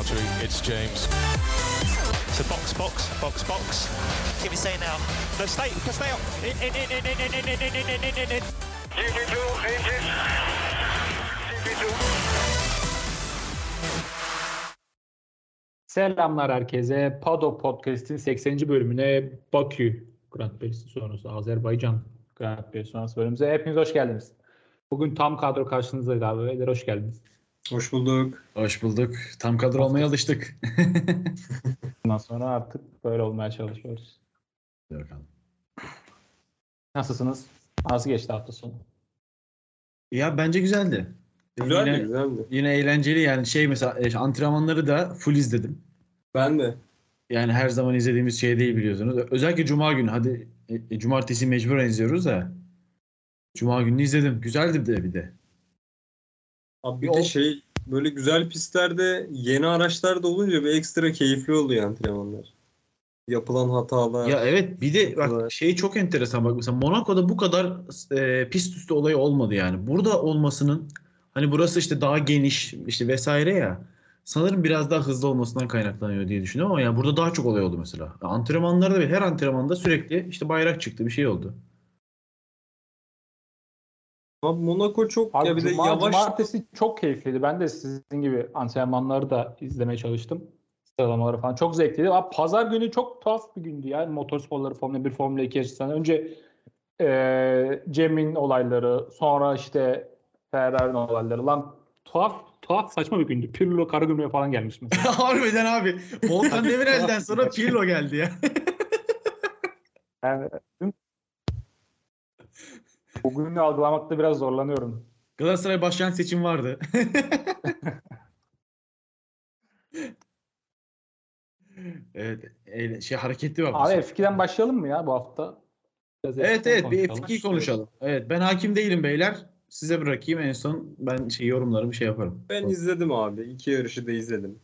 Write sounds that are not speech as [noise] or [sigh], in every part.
Valtteri, it's James. So box, box, box, box. Can we say now? No, stay, stay up. In, in, in, in, in, in, in, in, in, in, in, in. GP2 engine. GP2. Selamlar herkese. Pado Podcast'in 80. bölümüne Bakü Grand Prix'si sonrası, Azerbaycan Grand Prix'si sonrası bölümümüze hepiniz hoş geldiniz. Bugün tam kadro karşınızdayız abi. Beyler hoş geldiniz. Hoş bulduk. Hoş bulduk. Tam kadro olmaya alıştık. [laughs] Bundan sonra artık böyle olmaya çalışıyoruz. Bakalım. Nasılsınız? Nasıl geçti hafta sonu? ya bence güzeldi. Güzeldi, yine, güzeldi. yine eğlenceli yani şey mesela e, antrenmanları da full izledim. Ben de. Yani her zaman izlediğimiz şey değil biliyorsunuz. Özellikle cuma günü hadi e, e, cumartesi mecburen izliyoruz da. Cuma günü izledim. Güzeldi bir de bir de. Abi bir Yol- de şey böyle güzel pistlerde yeni araçlar da olunca bir ekstra keyifli oluyor antrenmanlar. Yapılan hatalar. Ya evet bir de bak şey çok enteresan bak mesela Monaco'da bu kadar e, pist üstü olayı olmadı yani. Burada olmasının hani burası işte daha geniş işte vesaire ya. Sanırım biraz daha hızlı olmasından kaynaklanıyor diye düşünüyorum ama yani burada daha çok olay oldu mesela. Antrenmanlarda ve her antrenmanda sürekli işte bayrak çıktı bir şey oldu. Abi Monaco çok Abi ya bir de yavaş. Cumartesi çok keyifliydi. Ben de sizin gibi antrenmanları da izlemeye çalıştım. Sıralamaları falan. Çok zevkliydi. Abi pazar günü çok tuhaf bir gündü ya. Motorsporları Formula 1, Formula 2 açısından. Önce eee Cem'in olayları, sonra işte Ferrari'nin olayları. Lan tuhaf tuhaf saçma bir gündü. Pirlo Karagümrük'e falan gelmiş mesela. [laughs] Harbiden abi. Volkan [laughs] Demirel'den sonra Pirlo geldi ya. Yani bugünü algılamakta biraz zorlanıyorum. Galatasaray başkan seçim vardı. [laughs] evet, eyle- şey hareketli bak. Abi F2'den başlayalım mı ya bu hafta? Biraz Evet F2'den evet bir konuşalım. F2'yi konuşalım. Evet ben hakim değilim beyler. Size bırakayım en son ben şey yorumlarımı şey yaparım. Ben izledim abi. İki yarışı da izledim.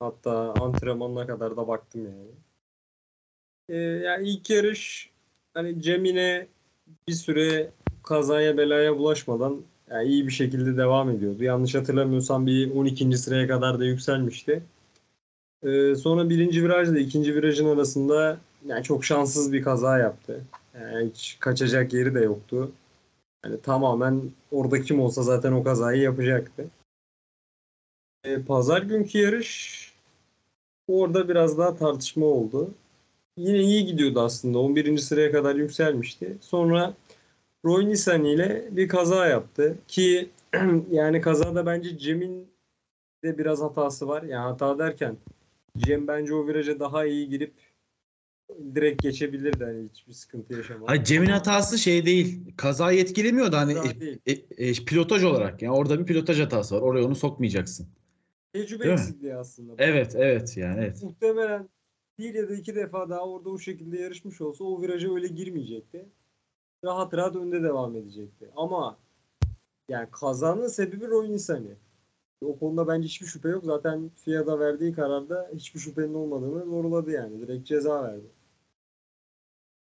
Hatta antrenmanına kadar da baktım yani. Ee, yani ilk yarış hani Cemine bir süre kazaya belaya bulaşmadan yani iyi bir şekilde devam ediyordu. Yanlış hatırlamıyorsam bir 12. sıraya kadar da yükselmişti. Ee, sonra birinci virajla ikinci virajın arasında yani çok şanssız bir kaza yaptı. Yani hiç kaçacak yeri de yoktu. Yani tamamen orada kim olsa zaten o kazayı yapacaktı. E, pazar günkü yarış orada biraz daha tartışma oldu. Yine iyi gidiyordu aslında. 11. sıraya kadar yükselmişti. Sonra Roy Nissan ile bir kaza yaptı ki [clears throat] yani kazada bence Cem'in de biraz hatası var. Yani hata derken Cem bence o viraja daha iyi girip direkt geçebilirdi hani hiçbir sıkıntı yaşamadan. Hayır Cem'in hatası şey değil. Kazayı etkilemiyordu hani Kaza e, değil. e, e, pilotaj olarak. Yani orada bir pilotaj hatası var. Oraya onu sokmayacaksın. Tecrübe eksikliği aslında. Evet evet yani evet. Muhtemelen bir ya da iki defa daha orada o şekilde yarışmış olsa o viraja öyle girmeyecekti. Rahat rahat önde devam edecekti. Ama yani kazanın sebebi Roy Nissan'i. O konuda bence hiçbir şüphe yok. Zaten FIA'da verdiği kararda hiçbir şüphenin olmadığını doğruladı yani. Direkt ceza verdi.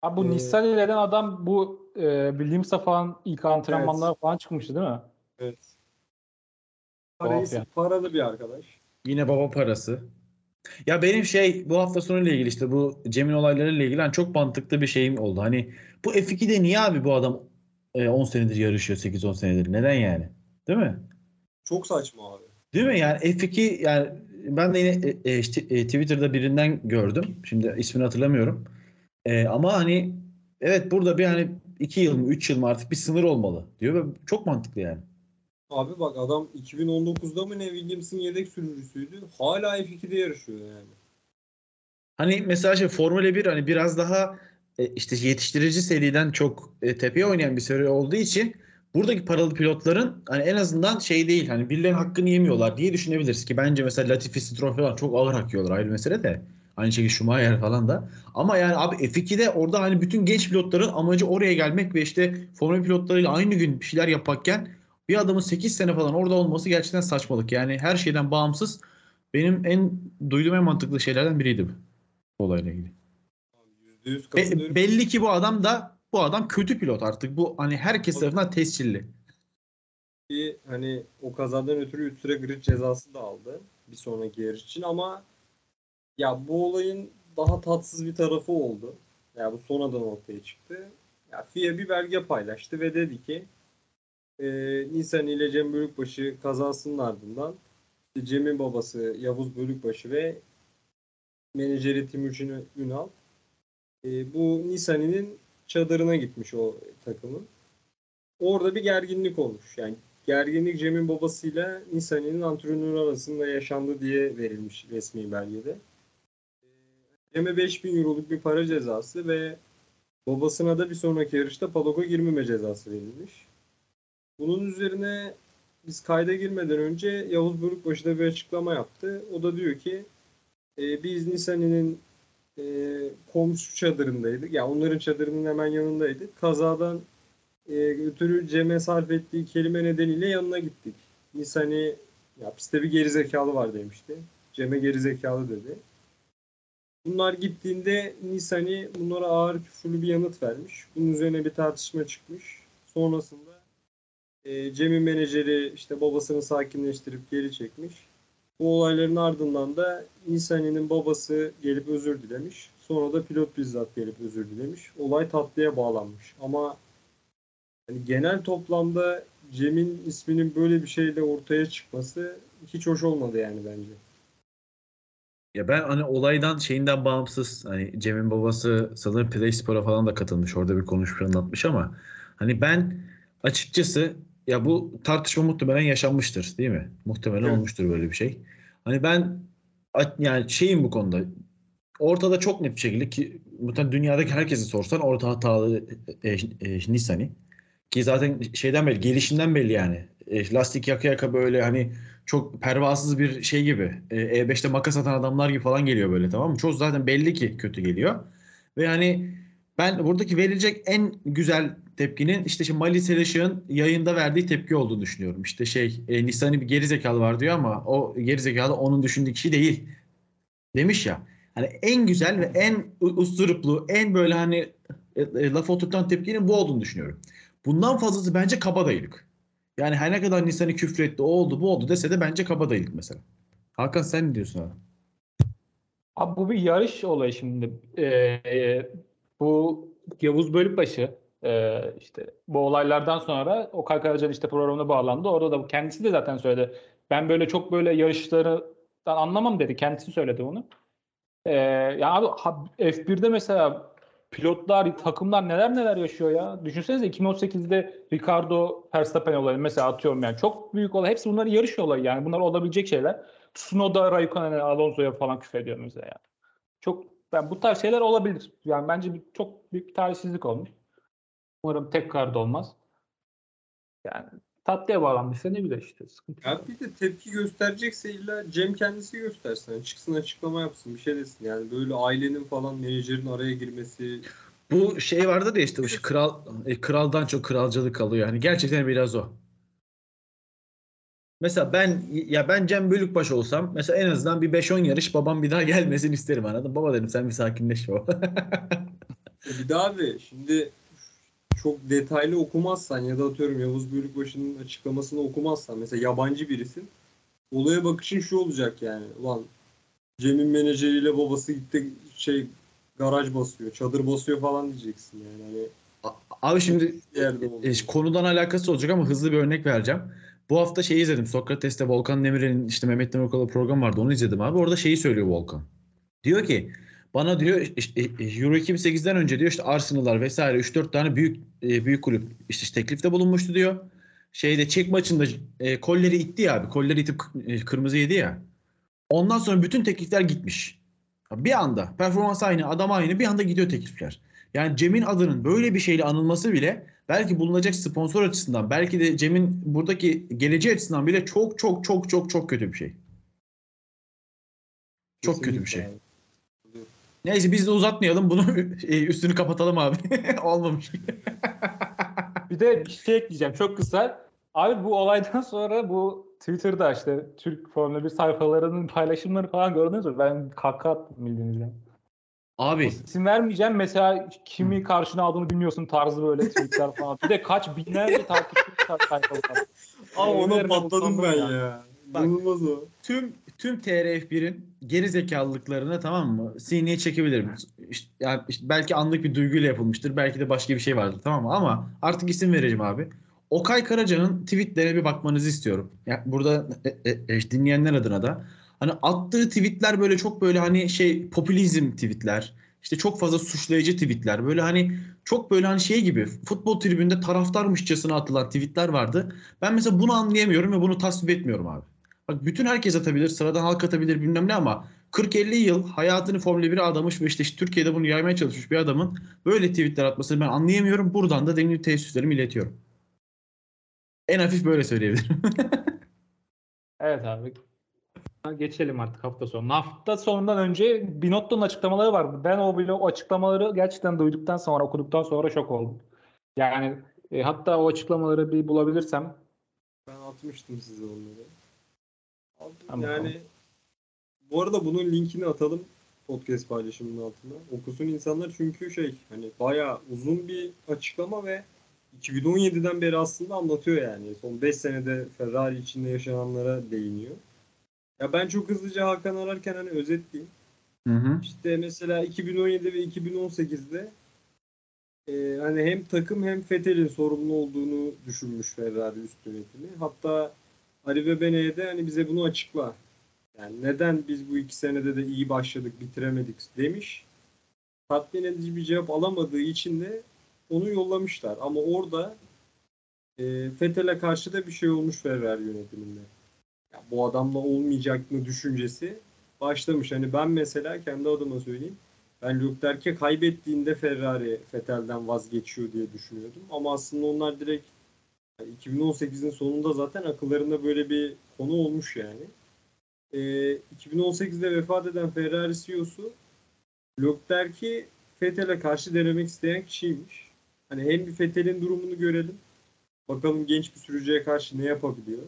Abi bu Ee, Nissan ile eden adam bu e, Williams'a falan ilk antrenmanlara Evet. falan çıkmıştı değil mi? Evet. Parayı, yani. paralı bir arkadaş. Yine baba parası. Ya benim şey bu hafta sonu ile ilgili işte bu Cem'in olaylarıyla ilgili hani çok mantıklı bir şeyim oldu. Hani bu F2'de niye abi bu adam e, 10 senedir yarışıyor 8-10 senedir? Neden yani? Değil mi? Çok saçma abi. Değil mi? Yani F2 yani ben de yine e, e, e, Twitter'da birinden gördüm. Şimdi ismini hatırlamıyorum. E, ama hani evet burada bir hani 2 yıl mı 3 yıl mı artık bir sınır olmalı diyor ve çok mantıklı yani. Abi bak adam 2019'da mı ne Williams'ın yedek sürücüsüydü. Hala F2'de yarışıyor yani. Hani mesela şey Formula 1 hani biraz daha e, işte yetiştirici seriden çok e, tepeye oynayan bir seri olduğu için buradaki paralı pilotların hani en azından şey değil hani birilerinin hakkını yemiyorlar diye düşünebiliriz ki bence mesela Latifi Stroll falan çok ağır hak yiyorlar ayrı mesele de. Aynı şekilde Schumacher falan da. Ama yani abi F2'de orada hani bütün genç pilotların amacı oraya gelmek ve işte Formula 1 pilotlarıyla aynı gün bir şeyler yaparken bir adamın 8 sene falan orada olması gerçekten saçmalık. Yani her şeyden bağımsız benim en duyduğum en mantıklı şeylerden biriydi bu olayla ilgili. %100 Be- belli ki bu adam da bu adam kötü pilot artık. Bu hani herkes tarafından tescilli. Ki hani o kazadan ötürü 3 süre grid cezası da aldı bir sonraki yarış için ama ya bu olayın daha tatsız bir tarafı oldu. Ya bu sonradan ortaya çıktı. Ya FIA bir belge paylaştı ve dedi ki e, Nisan ile Cem Bölükbaşı kazasının ardından Cem'in babası Yavuz Bölükbaşı ve menajeri Timuçin Ünal e, bu Nisani'nin çadırına gitmiş o takımın. Orada bir gerginlik olmuş. Yani gerginlik Cem'in babasıyla Nisani'nin antrenörü arasında yaşandı diye verilmiş resmi belgede. E, Cem'e 5000 euroluk bir para cezası ve babasına da bir sonraki yarışta paddock'a girmeme cezası verilmiş. Bunun üzerine biz kayda girmeden önce Yavuz Bölükbaşı da bir açıklama yaptı. O da diyor ki e, biz Nisani'nin e, komşu çadırındaydık. Yani onların çadırının hemen yanındaydık. Kazadan e, ötürü Cem'e sarf ettiği kelime nedeniyle yanına gittik. Nisani ya pistte bir gerizekalı var demişti. Cem'e gerizekalı dedi. Bunlar gittiğinde Nisani bunlara ağır küfürlü bir yanıt vermiş. Bunun üzerine bir tartışma çıkmış. Sonrasında e, Cem'in menajeri işte babasını sakinleştirip geri çekmiş. Bu olayların ardından da Nisani'nin babası gelip özür dilemiş. Sonra da pilot bizzat gelip özür dilemiş. Olay tatlıya bağlanmış. Ama hani genel toplamda Cem'in isminin böyle bir şeyle ortaya çıkması hiç hoş olmadı yani bence. Ya ben hani olaydan şeyinden bağımsız hani Cem'in babası sanırım Play Spor'a falan da katılmış. Orada bir konuşmuş anlatmış ama hani ben açıkçası ya bu tartışma muhtemelen yaşanmıştır değil mi? Muhtemelen Evet. olmuştur böyle bir şey. Hani ben yani şeyim bu konuda ortada çok net bir şekilde ki muhtemelen dünyadaki herkese sorsan orta hatalı e, e, Nissan'i ki zaten şeyden belli gelişinden belli yani. E, lastik yaka yaka böyle hani çok pervasız bir şey gibi. E, E5'te makas atan adamlar gibi falan geliyor böyle tamam mı? Çok zaten belli ki kötü geliyor. Ve hani ben buradaki verilecek en güzel tepkinin işte şimdi Mali Selişik'in yayında verdiği tepki olduğunu düşünüyorum. İşte şey e, Nissan'ın bir geri zekalı var diyor ama o geri zekalı onun düşündüğü kişi değil. Demiş ya. Hani en güzel ve en usturuplu, en böyle hani e, e, laf oturtan tepkinin bu olduğunu düşünüyorum. Bundan fazlası bence kabadayılık. Yani her ne kadar Nissan'ı küfretti, o oldu, bu oldu dese de bence kabadayılık mesela. Hakan sen ne diyorsun abi? Abi bu bir yarış olayı şimdi. Ee, bu Yavuz Bölükbaşı e, işte bu olaylardan sonra o Karacan işte programına bağlandı. Orada da kendisi de zaten söyledi. Ben böyle çok böyle yarışlardan anlamam dedi. Kendisi söyledi bunu. Ee, ya abi ha- F1'de mesela pilotlar, takımlar neler neler yaşıyor ya. Düşünsenize 2018'de Ricardo Verstappen olayı mesela atıyorum yani çok büyük olay. Hepsi bunların yarış olayı yani. Bunlar olabilecek şeyler. Tsunoda, Raikkonen'e, Alonso'ya falan küfrediyor mesela yani. Çok ben bu tarz şeyler olabilir. Yani bence çok büyük bir talihsizlik olmuş. Umarım tekrar da olmaz. Yani tatlıya bağlanmışsa ne bileyim işte. Sıkıntı Ya bir de tepki gösterecekse illa Cem kendisi göstersin. Yani çıksın açıklama yapsın bir şey desin. Yani böyle ailenin falan menajerin araya girmesi Bu şey vardı da işte bu şey, kral e, kraldan çok kralcılık kalıyor. Yani gerçekten biraz o. Mesela ben ya ben Cem Bölükbaş olsam mesela en azından bir 5-10 yarış babam bir daha gelmesin isterim anladın? Baba dedim sen bir sakinleş baba. [laughs] E bir daha abi şimdi çok detaylı okumazsan ya da atıyorum Yavuz Bölükbaşı'nın açıklamasını okumazsan mesela yabancı birisin olaya bakışın şu olacak yani ulan Cem'in menajeriyle babası gitti şey garaj basıyor çadır basıyor falan diyeceksin yani hani Abi şimdi oldu. e, konudan alakası olacak ama hızlı bir örnek vereceğim. Bu hafta şeyi izledim. Sokrates'te Volkan Demirel'in işte Mehmet Demirkol'la program vardı. Onu izledim abi. Orada şeyi söylüyor Volkan. Diyor ki bana diyor işte, e, Euro 2008'den önce diyor işte Arsenal'lar vesaire 3-4 tane büyük e, büyük kulüp işte teklifte bulunmuştu diyor. Şeyde çek maçında e, kolleri itti ya abi. Kolleri itip e, kırmızı yedi ya. Ondan sonra bütün teklifler gitmiş. Bir anda performans aynı, adam aynı bir anda gidiyor teklifler. Yani Cem'in adının böyle bir şeyle anılması bile belki bulunacak sponsor açısından belki de Cem'in buradaki geleceği açısından bile çok çok çok çok çok kötü bir şey. Çok kötü bir şey. Kesinlikle abi. Neyse biz de uzatmayalım bunu [laughs] e, üstünü kapatalım abi. [laughs] Olmamış. [laughs] Bir de bir şey ekleyeceğim çok kısa. Abi bu olaydan sonra bu Twitter'da işte Türk Formula 1 sayfalarının paylaşımları falan gördünüz mü? Ben kaka attım bildiğiniz gibi. Abi İsim vermeyeceğim. Mesela kimi karşına aldığını bilmiyorsun tarzı böyle tweetler falan. Bir de kaç binlerce takipçi sayfalar. Aa ona patladım ben utandım ya. Bak. İnanılmaz o. tüm tüm TRF1'in geri zekalılıklarını tamam mı? Sineye çekebilirim. İşte, yani işte belki anlık bir duyguyla yapılmıştır. Belki de başka bir şey vardır tamam mı? Ama artık isim vereceğim abi. Okay Karaca'nın tweetlerine bir bakmanızı istiyorum. Yani burada e, e, e, dinleyenler adına da hani attığı tweetler böyle çok böyle hani şey popülizm tweetler. İşte çok fazla suçlayıcı tweetler. Böyle hani çok böyle hani şey gibi futbol tribünde taraftarmışçasına atılan tweetler vardı. Ben mesela bunu anlayamıyorum ve bunu tasvip etmiyorum abi. Bak bütün herkes atabilir, sıradan halk atabilir bilmem ne ama 40-50 yıl hayatını Formula 1'e adamış ve işte, işte Türkiye'de bunu yaymaya çalışmış bir adamın böyle tweetler atmasını ben anlayamıyorum. Buradan da denli teessüslerimi iletiyorum. En hafif böyle söyleyebilirim. [laughs] Evet abi. Geçelim artık hafta sonu. Hafta sonundan önce Binotto'nun açıklamaları var. Ben o, bile- o açıklamaları gerçekten duyduktan sonra, okuduktan sonra şok oldum. Yani e, hatta o açıklamaları bir bulabilirsem Ben atmıştım size onları. Abi, Tamam, yani bu arada bunun linkini atalım podcast paylaşımının altına. Okusun insanlar çünkü şey hani bayağı uzun bir açıklama ve 2017'den beri aslında anlatıyor yani. Son 5 senede Ferrari içinde yaşananlara değiniyor. Ya ben çok hızlıca Hakan ararken hani özetleyeyim. Hı hı. İşte mesela 2017 ve 2018'de e, hani hem takım hem Vettel'in sorumlu olduğunu düşünmüş Ferrari üst yönetimi. Hatta Ali ve Bene'ye de hani bize bunu açıkla. Yani neden biz bu iki senede de iyi başladık bitiremedik demiş. Tatmin edici bir cevap alamadığı için de onu yollamışlar. Ama orada e, Vettel'e karşı da bir şey olmuş Ferrari yönetiminde. Ya bu adamla olmayacak mı düşüncesi başlamış. Hani ben mesela kendi adıma söyleyeyim. Ben Leclerc'e kaybettiğinde Ferrari Vettel'den vazgeçiyor diye düşünüyordum. Ama aslında onlar direkt 2018'in sonunda zaten akıllarında böyle bir konu olmuş yani. Ee, 2018'de vefat eden Ferrari CEO'su Leclerc'i Vettel'e karşı denemek isteyen kişiymiş. Hani hem bir Vettel'in durumunu görelim. Bakalım genç bir sürücüye karşı ne yapabiliyor.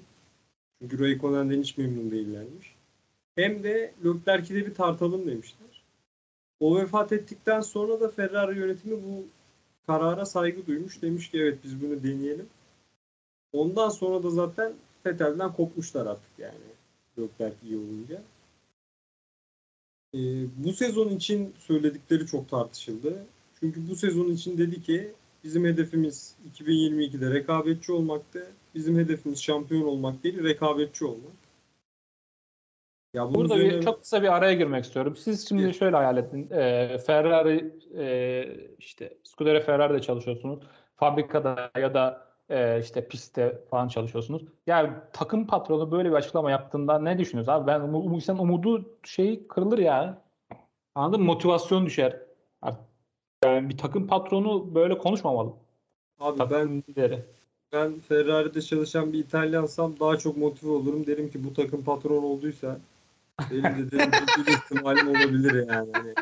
Çünkü Raikkonen'den hiç memnun değillermiş. Hem de Leclerc'i de bir tartalım demişler. O vefat ettikten sonra da Ferrari yönetimi bu karara saygı duymuş. Demiş ki evet biz bunu deneyelim. Ondan sonra da zaten Vettel'den kopmuşlar artık yani. Leclerc iyi olunca. Ee, bu sezon için söyledikleri çok tartışıldı. Çünkü bu sezon için dedi ki bizim hedefimiz 2022'de rekabetçi olmaktı. Bizim hedefimiz şampiyon olmak değil, rekabetçi olmak. Ya Burada üzerine- bir, çok kısa bir araya girmek istiyorum. Siz şimdi Gir. şöyle hayal edin. Ee, Ferrari e, işte Scuderia Ferrari'de çalışıyorsunuz. Fabrikada ya da e, işte pistte falan çalışıyorsunuz. Yani takım patronu böyle bir açıklama yaptığında ne düşünüyorsunuz abi? Ben um, insan umudu şey kırılır ya. Anladın mı? Motivasyon düşer. Yani bir takım patronu böyle konuşmamalı. Abi ben Takım lideri. ben Ferrari'de çalışan bir İtalyansam daha çok motive olurum. Derim ki bu takım patron olduysa benim de derim bir ihtimalim olabilir yani. Hani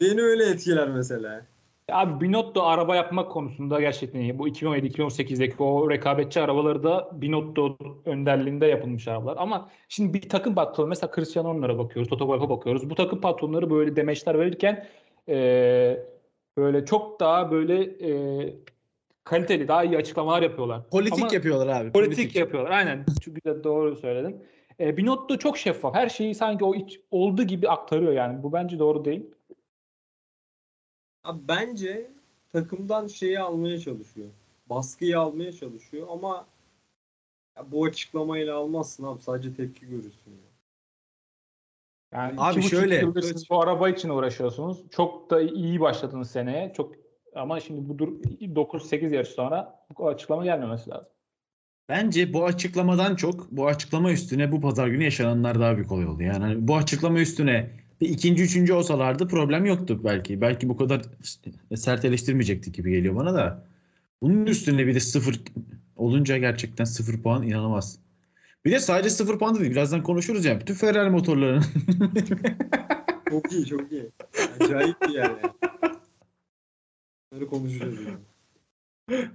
beni öyle etkiler mesela. Abi Binotto araba yapmak konusunda gerçekten iyi. Bu 2017-2018'deki o rekabetçi arabaları da Binotto önderliğinde yapılmış arabalar. Ama şimdi bir takım patronu mesela Cristiano Ronaldo'ya bakıyoruz, Toto Wolff'a bakıyoruz. Bu takım patronları böyle demeçler verirken eee, böyle çok daha böyle eee, kaliteli, daha iyi açıklamalar yapıyorlar. Politik Ama- yapıyorlar abi. Politik, yapıyorlar. Aynen. Çok güzel doğru söyledin. E, Binotto çok şeffaf. Her şeyi sanki o iç, olduğu gibi aktarıyor yani. Bu bence doğru değil. Abi bence takımdan şeyi almaya çalışıyor. Baskıyı almaya çalışıyor ama ya bu açıklamayla almazsın abi. Sadece tepki görürsün. Ya. Yani Abi iki şöyle- yıldır siz bu araba için uğraşıyorsunuz. Çok da iyi başladınız seneye. Çok ama şimdi bu dur 9-8 yarış sonra bu açıklama gelmemesi lazım. Bence bu açıklamadan çok bu açıklama üstüne bu pazar günü yaşananlar daha büyük olay oldu. Yani hani bu açıklama üstüne ikinci üçüncü olsalardı problem yoktu belki. Belki bu kadar sert eleştirmeyecektik gibi geliyor bana da. Bunun üstüne bir de sıfır olunca gerçekten sıfır puan inanılmaz. Bir de sadece sıfır puan da değil. Birazdan konuşuruz yani. Bütün Ferrari motorlarının [laughs] Çok iyi çok iyi. Acayip bir yer yani. Bunları konuşacağız yani.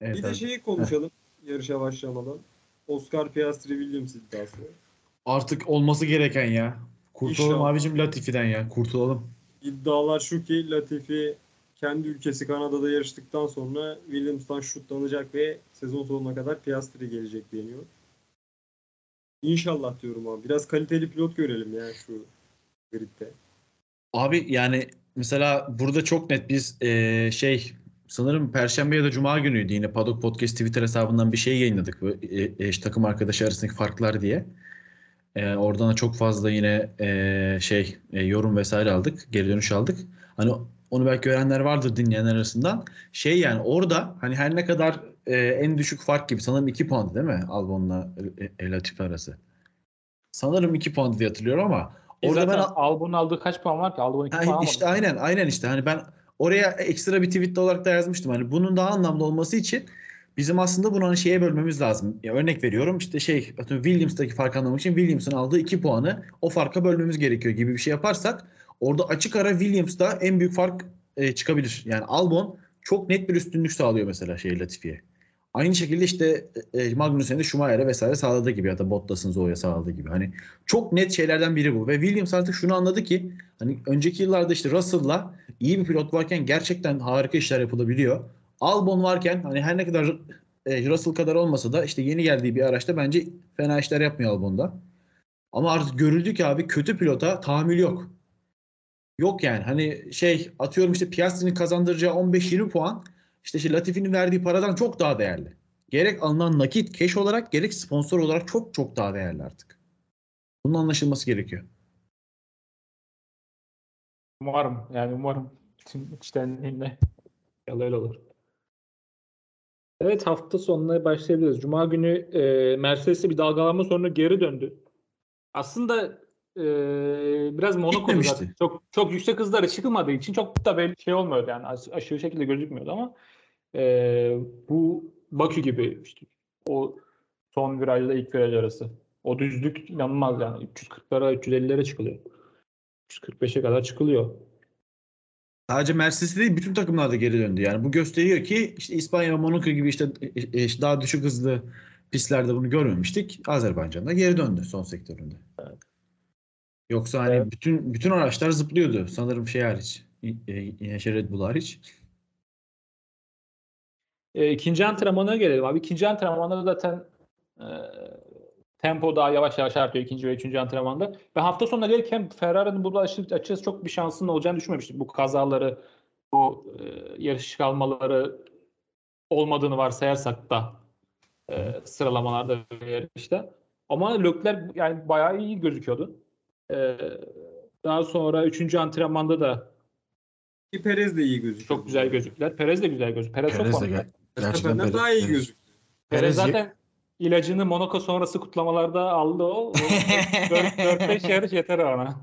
evet, Bir de şeyi konuşalım yarışa başlamadan. Oscar Piastri Williams iddiası. Artık olması gereken ya. Kurtulalım İnşallah. abicim Latifi'den ya. Kurtulalım. İddialar şu ki Latifi kendi ülkesi Kanada'da yarıştıktan sonra Williams'tan şutlanacak ve sezon sonuna kadar Piastri gelecek deniyor. İnşallah diyorum abi. Biraz kaliteli pilot görelim ya şu gridde. Abi yani mesela burada çok net biz eee, şey sanırım Perşembe ya da Cuma günüydü yine Paddock Podcast Twitter hesabından bir şey yayınladık. Bu, e, eş takım arkadaşı arasındaki farklar diye. Eee, oradan da çok fazla yine eee, şey e, yorum vesaire aldık. Geri dönüş aldık. Hani onu belki görenler vardır dinleyenler arasından. Şey yani orada hani her ne kadar e, en düşük fark gibi sanırım 2 puan değil mi Albon'la e, e, Latifi arası? Sanırım 2 puan diye hatırlıyorum ama Orada orada ben Albon'un aldığı kaç puan var ki? Albon 2 Ha, puan işte almadı. aynen aynen işte hani ben oraya ekstra bir tweet olarak da yazmıştım. Hani bunun daha anlamlı olması için bizim aslında bunu hani şeye bölmemiz lazım. Ya örnek veriyorum işte şey atıyorum Williams'taki farkı anlamak için Williams'ın aldığı 2 puanı o farka bölmemiz gerekiyor gibi bir şey yaparsak orada açık ara Williams'da en büyük fark e, çıkabilir. Yani Albon çok net bir üstünlük sağlıyor mesela şey Latifi'ye. Aynı şekilde işte e, Magnussen'in de Schumacher'e vesaire sağladığı gibi ya da Bottas'ın Zoe'ye sağladığı gibi. Hani çok net şeylerden biri bu. Ve Williams artık şunu anladı ki hani önceki yıllarda işte Russell'la iyi bir pilot varken gerçekten harika işler yapılabiliyor. Albon varken hani her ne kadar e, Russell kadar olmasa da işte yeni geldiği bir araçta bence fena işler yapmıyor Albon'da. Ama artık görüldü ki abi kötü pilota tahammül yok. Yok yani hani şey atıyorum işte Piastri'nin kazandıracağı 15-20 puan işte şey Latifi'nin verdiği paradan çok daha değerli. Gerek alınan nakit, cash olarak gerek sponsor olarak çok çok daha değerli artık. Bunun anlaşılması gerekiyor. Umarım yani umarım tüm içtenliğimle öyle olur. Evet hafta sonuna başlayabiliriz. Cuma günü e, Mercedes'e bir dalgalanma sonra geri döndü. Aslında e, biraz Monaco'da çok çok yüksek hızlara çıkılmadığı için çok da böyle şey olmuyordu yani aş- aşırı şekilde gözükmüyordu ama e, bu Bakü gibi işte o son virajla ilk viraj arası. O düzlük inanılmaz yani 340'lara 350'lere çıkılıyor. 345'e kadar çıkılıyor. Sadece Mercedes değil bütün takımlar da geri döndü. Yani bu gösteriyor ki işte İspanya ve Monaco gibi işte e, e, daha düşük hızlı pistlerde bunu görmemiştik. Azerbaycan'da geri döndü son sektöründe. Yoksa hani Evet. bütün bütün araçlar zıplıyordu. Sanırım şey hariç. e, Yine şey Red Bull hariç. E, ikinci antrenmana gelelim abi. İkinci antrenmanda zaten e, tempo daha yavaş yavaş artıyor ikinci ve üçüncü antrenmanda. Ve hafta sonuna gelirken Ferrari'nin burada açıkçası çok bir şansının olacağını düşünmemiştik. Bu kazaları, bu e, yarış kalmaları olmadığını varsayarsak da e, sıralamalarda ve yarışta. Ama Leclerc yani bayağı iyi gözüküyordu. E, daha sonra üçüncü antrenmanda da Ki Perez de iyi gözüküyor. çok güzel gözüktüler. Perez de güzel gözüküyor. Perez, çok Perez de formda. gel- gerçekten Perez- daha iyi gözüküyor. Perez Perez zaten ilacını Monaco sonrası kutlamalarda aldı o. 4-5 [laughs] yarış yeter ona.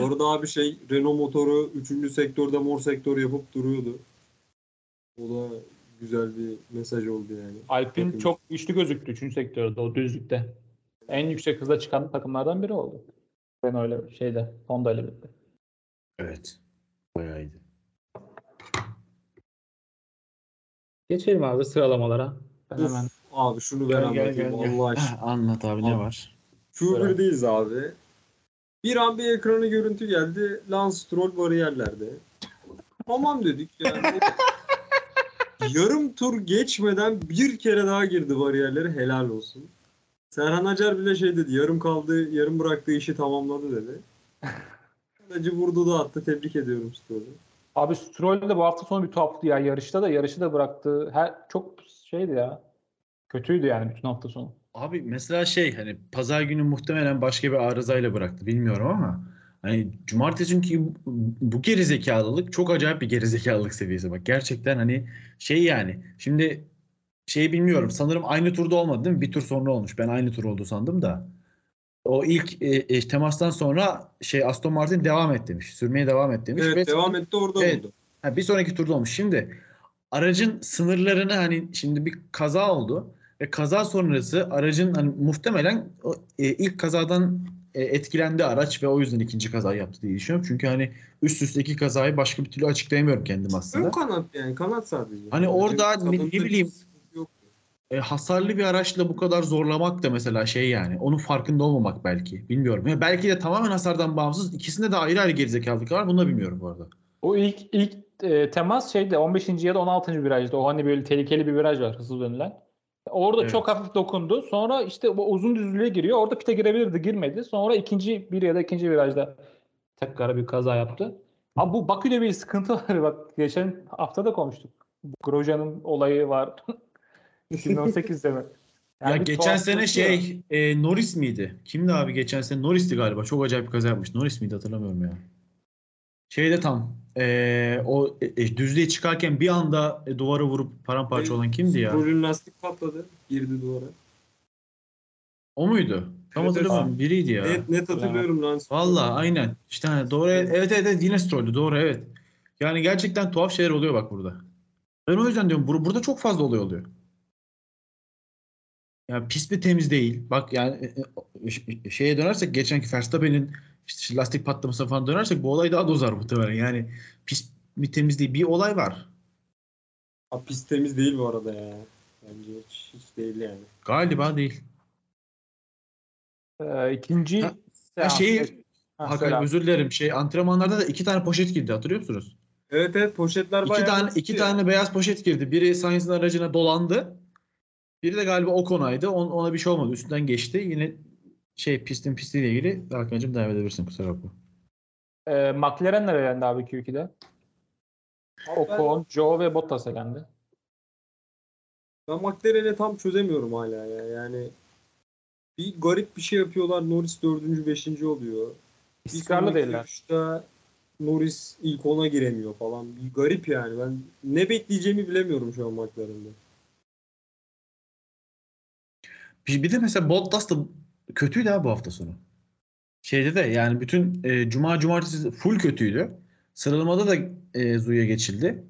Orada abi şey Renault motoru 3. sektörde mor sektör yapıp duruyordu. O da güzel bir mesaj oldu yani. Alpine Bakın. çok güçlü gözüktü 3. sektörde o düzlükte. En yüksek hızla çıkan takımlardan biri oldu. Ben öyle şeyde Honda ile birlikte. Evet. Bayağı iyiydi. Geçelim abi sıralamalara. Ben Uf, hemen abi şunu ben anlatayım. Allah [laughs] aşkına. Anlat abi ne var? Q1'deyiz abi. Bir an bir ekrana görüntü geldi. Lance Stroll bariyerlerde. Tamam dedik yani. [laughs] Yarım tur geçmeden bir kere daha girdi bariyerlere helal olsun. Serhan Acar bile şey dedi. Yarım kaldı, yarım bıraktığı işi tamamladı dedi. [laughs] Acı vurdu da attı. Tebrik ediyorum Stroll'ü. Abi Stroll de bu hafta sonu bir tuhaftı ya. Yarışta da yarışı da bıraktı. Her çok şeydi ya. Kötüydü yani bütün hafta sonu. Abi mesela şey hani pazar günü muhtemelen başka bir arızayla bıraktı bilmiyorum ama hani cumartesi çünkü bu, gerizekalılık çok acayip bir gerizekalılık seviyesi bak gerçekten hani şey yani şimdi şey bilmiyorum sanırım aynı turda olmadı değil mi? Bir tur sonra olmuş. Ben aynı tur oldu sandım da. O ilk e, e, temastan sonra şey Aston Martin devam et demiş. Sürmeye devam et demiş. Evet Ve devam etti orada Evet. oldu. Ha, bir sonraki turda olmuş. Şimdi aracın sınırlarını hani şimdi bir kaza oldu ve kaza sonrası aracın hani muhtemelen o, e, ilk kazadan e, etkilendi araç ve o yüzden ikinci kaza yaptı diye düşünüyorum. Çünkü hani üst üste iki kazayı başka bir türlü açıklayamıyorum kendim aslında. Ön kanat yani kanat sadece. Hani orada ne- ne bileyim-. E, hasarlı bir araçla bu kadar zorlamak da mesela şey yani. Onun farkında olmamak belki. Bilmiyorum. Ya belki de tamamen hasardan bağımsız. ikisinde de ayrı ayrı gerizekalılık var. Bunu da bilmiyorum bu arada. O ilk ilk e, temas şeyde 15. ya da 16. virajda. O hani böyle tehlikeli bir viraj var hızlı dönülen. Orada Evet. çok hafif dokundu. Sonra işte o uzun düzlüğe giriyor. Orada pite girebilirdi, girmedi. Sonra ikinci bir ya da ikinci virajda tekrar bir kaza yaptı. Ama bu Bakü'de bir sıkıntı var. [laughs] Bak geçen hafta da konuştuk. Grosjean'ın olayı var. [laughs] 2018'de mi? Yani ya geçen sene şey e, Norris miydi? Kimdi abi geçen sene? Norris'ti galiba. Çok acayip bir kaza yapmış. Norris miydi hatırlamıyorum ya. Şeyde tam e, o e, e, düzlüğe çıkarken bir anda e, duvara vurup paramparça olan kimdi ya? Stroll'ün lastik patladı. Girdi duvara. O muydu? Tam Evet, hatırlamıyorum. Biriydi ya. Net, net hatırlıyorum lan. Valla aynen. İşte hani doğru evet evet, evet yine Stroll'dü doğru evet. Yani gerçekten tuhaf şeyler oluyor bak burada. Ben o yüzden diyorum bur- burada çok fazla olay oluyor. Yani pist bir temiz değil. Bak yani e, e, şeye dönersek geçenki Verstappen'in işte lastik patlamasına falan dönersek bu olay daha da uzar muhtemelen. Yani pist bir temiz değil. Bir olay var. Ha, pist temiz değil bu arada ya. Bence hiç, hiç değil yani. Galiba değil. Ee, ikinci Ha- Ha, şeyi Ha, Hakan özür dilerim. Şey antrenmanlarda da iki tane poşet girdi hatırlıyor musunuz? Evet evet poşetler İki bayağı tane basit iki ya. tane beyaz poşet girdi. Biri Sainz'in aracına dolandı. Biri de galiba Ocon'aydı. On, ona bir şey olmadı. Üstünden geçti. Yine şey pistin pistiyle ilgili Hakan'cığım devam edebilirsin kusura bakma. Ee, McLaren nereye yendi abi Q2'de? Abi ben- Ocon, Joe ve Bottas elendi. Ben McLaren'i tam çözemiyorum hala ya. Yani bir garip bir şey yapıyorlar. Norris dördüncü, beşinci oluyor. İstikrarlı değiller. yarışta Norris ilk ona giremiyor falan. Bir garip yani. Ben ne bekleyeceğimi bilemiyorum şu an McLaren'de. Bir, bir de mesela Bottas da kötüydü ha bu hafta sonu. Şeyde de yani bütün e, cuma cumartesi full kötüydü. Sıralamada da e, Zu'ya geçildi.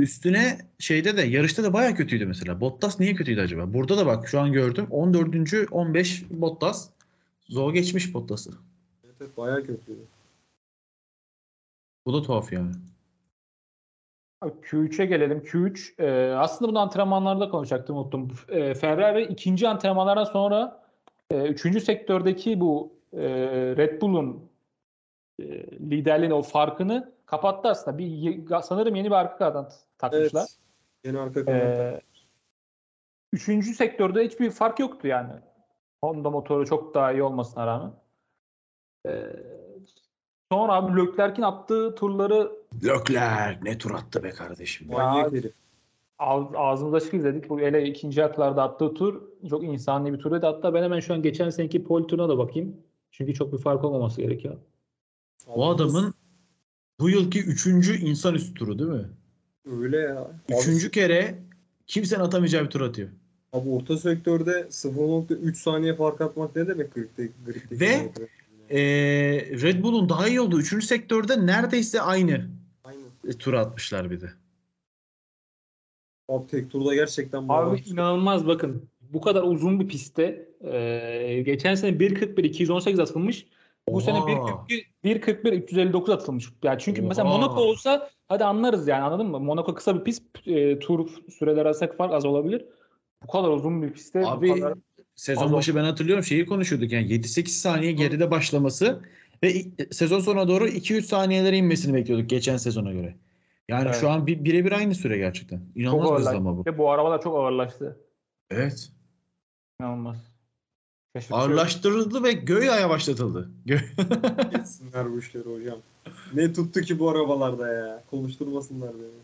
Üstüne şeyde de yarışta da baya kötüydü mesela. Bottas niye kötüydü acaba? Burada da bak şu an gördüm. 14. 15 Bottas. Zo geçmiş Bottas'ı. Evet, evet bayağı kötüydü. Bu da tuhaf yani. Abi Q3'e gelelim. Q3 e, aslında bunu antrenmanlarda konuşacaktım unuttum. E, Ferrari ikinci antrenmanlardan sonra e, üçüncü sektördeki bu e, Red Bull'un e, liderliğini o farkını kapattı aslında. Bir sanırım yeni bir arka kanat takmışlar. Evet. Yeni arka kanat. Ee, üçüncü sektörde hiçbir fark yoktu yani. Honda motoru çok daha iyi olmasına rağmen. Ee, sonra abi Leclerc'in attığı turları Lökler ne tur attı be kardeşim. Manyak Ya- herif. ağz, ağzımıza açık izledik. Bu hele ikinci haklarda attığı tur çok insani bir turuydu. Hatta ben hemen şu an geçen seneki pole turuna da bakayım. Çünkü çok bir fark olmaması gerekiyor. O adamın bu yılki üçüncü insanüstü turu değil mi? öyle ya. Üçüncü Abi, kere kimsenin atamayacağı bir tur atıyor. abi orta sektörde 0.3 saniye fark atmak ne demek gripte, gripte Ve- Ee, Red Bull'un daha iyi olduğu üçüncü sektörde neredeyse aynı. E, tur atmışlar bir de. Abi tek turda gerçekten Abi bağlı. inanılmaz bakın. Bu kadar uzun bir pistte e, geçen sene 1.41 218 atılmış. Bu sene Oha. 1.41 1.41 359 atılmış. Yani çünkü mesela Oha. Monaco olsa hadi anlarız yani anladın mı? Monaco kısa bir pist e, tur süreleri arasındaki fark az olabilir. Bu kadar uzun bir pistte Abi bu kadar sezon başı ben hatırlıyorum şeyi konuşuyorduk yani 7-8 saniye geride başlaması ve i- sezon sonuna doğru 2-3 saniyelere inmesini bekliyorduk geçen sezona göre. Yani Evet. şu an bir, birebir aynı süre gerçekten. çok İnanılmaz bir ağırlaştı. hızlama bu. Bu arabalar çok ağırlaştı. Evet. İnanılmaz. Şaşırtıcı. Ağırlaştırıldı ve göğe yavaşlatıldı. Etsinler bu işleri hocam. Ne tuttu ki bu arabalarda ya. Konuşturmasınlar beni.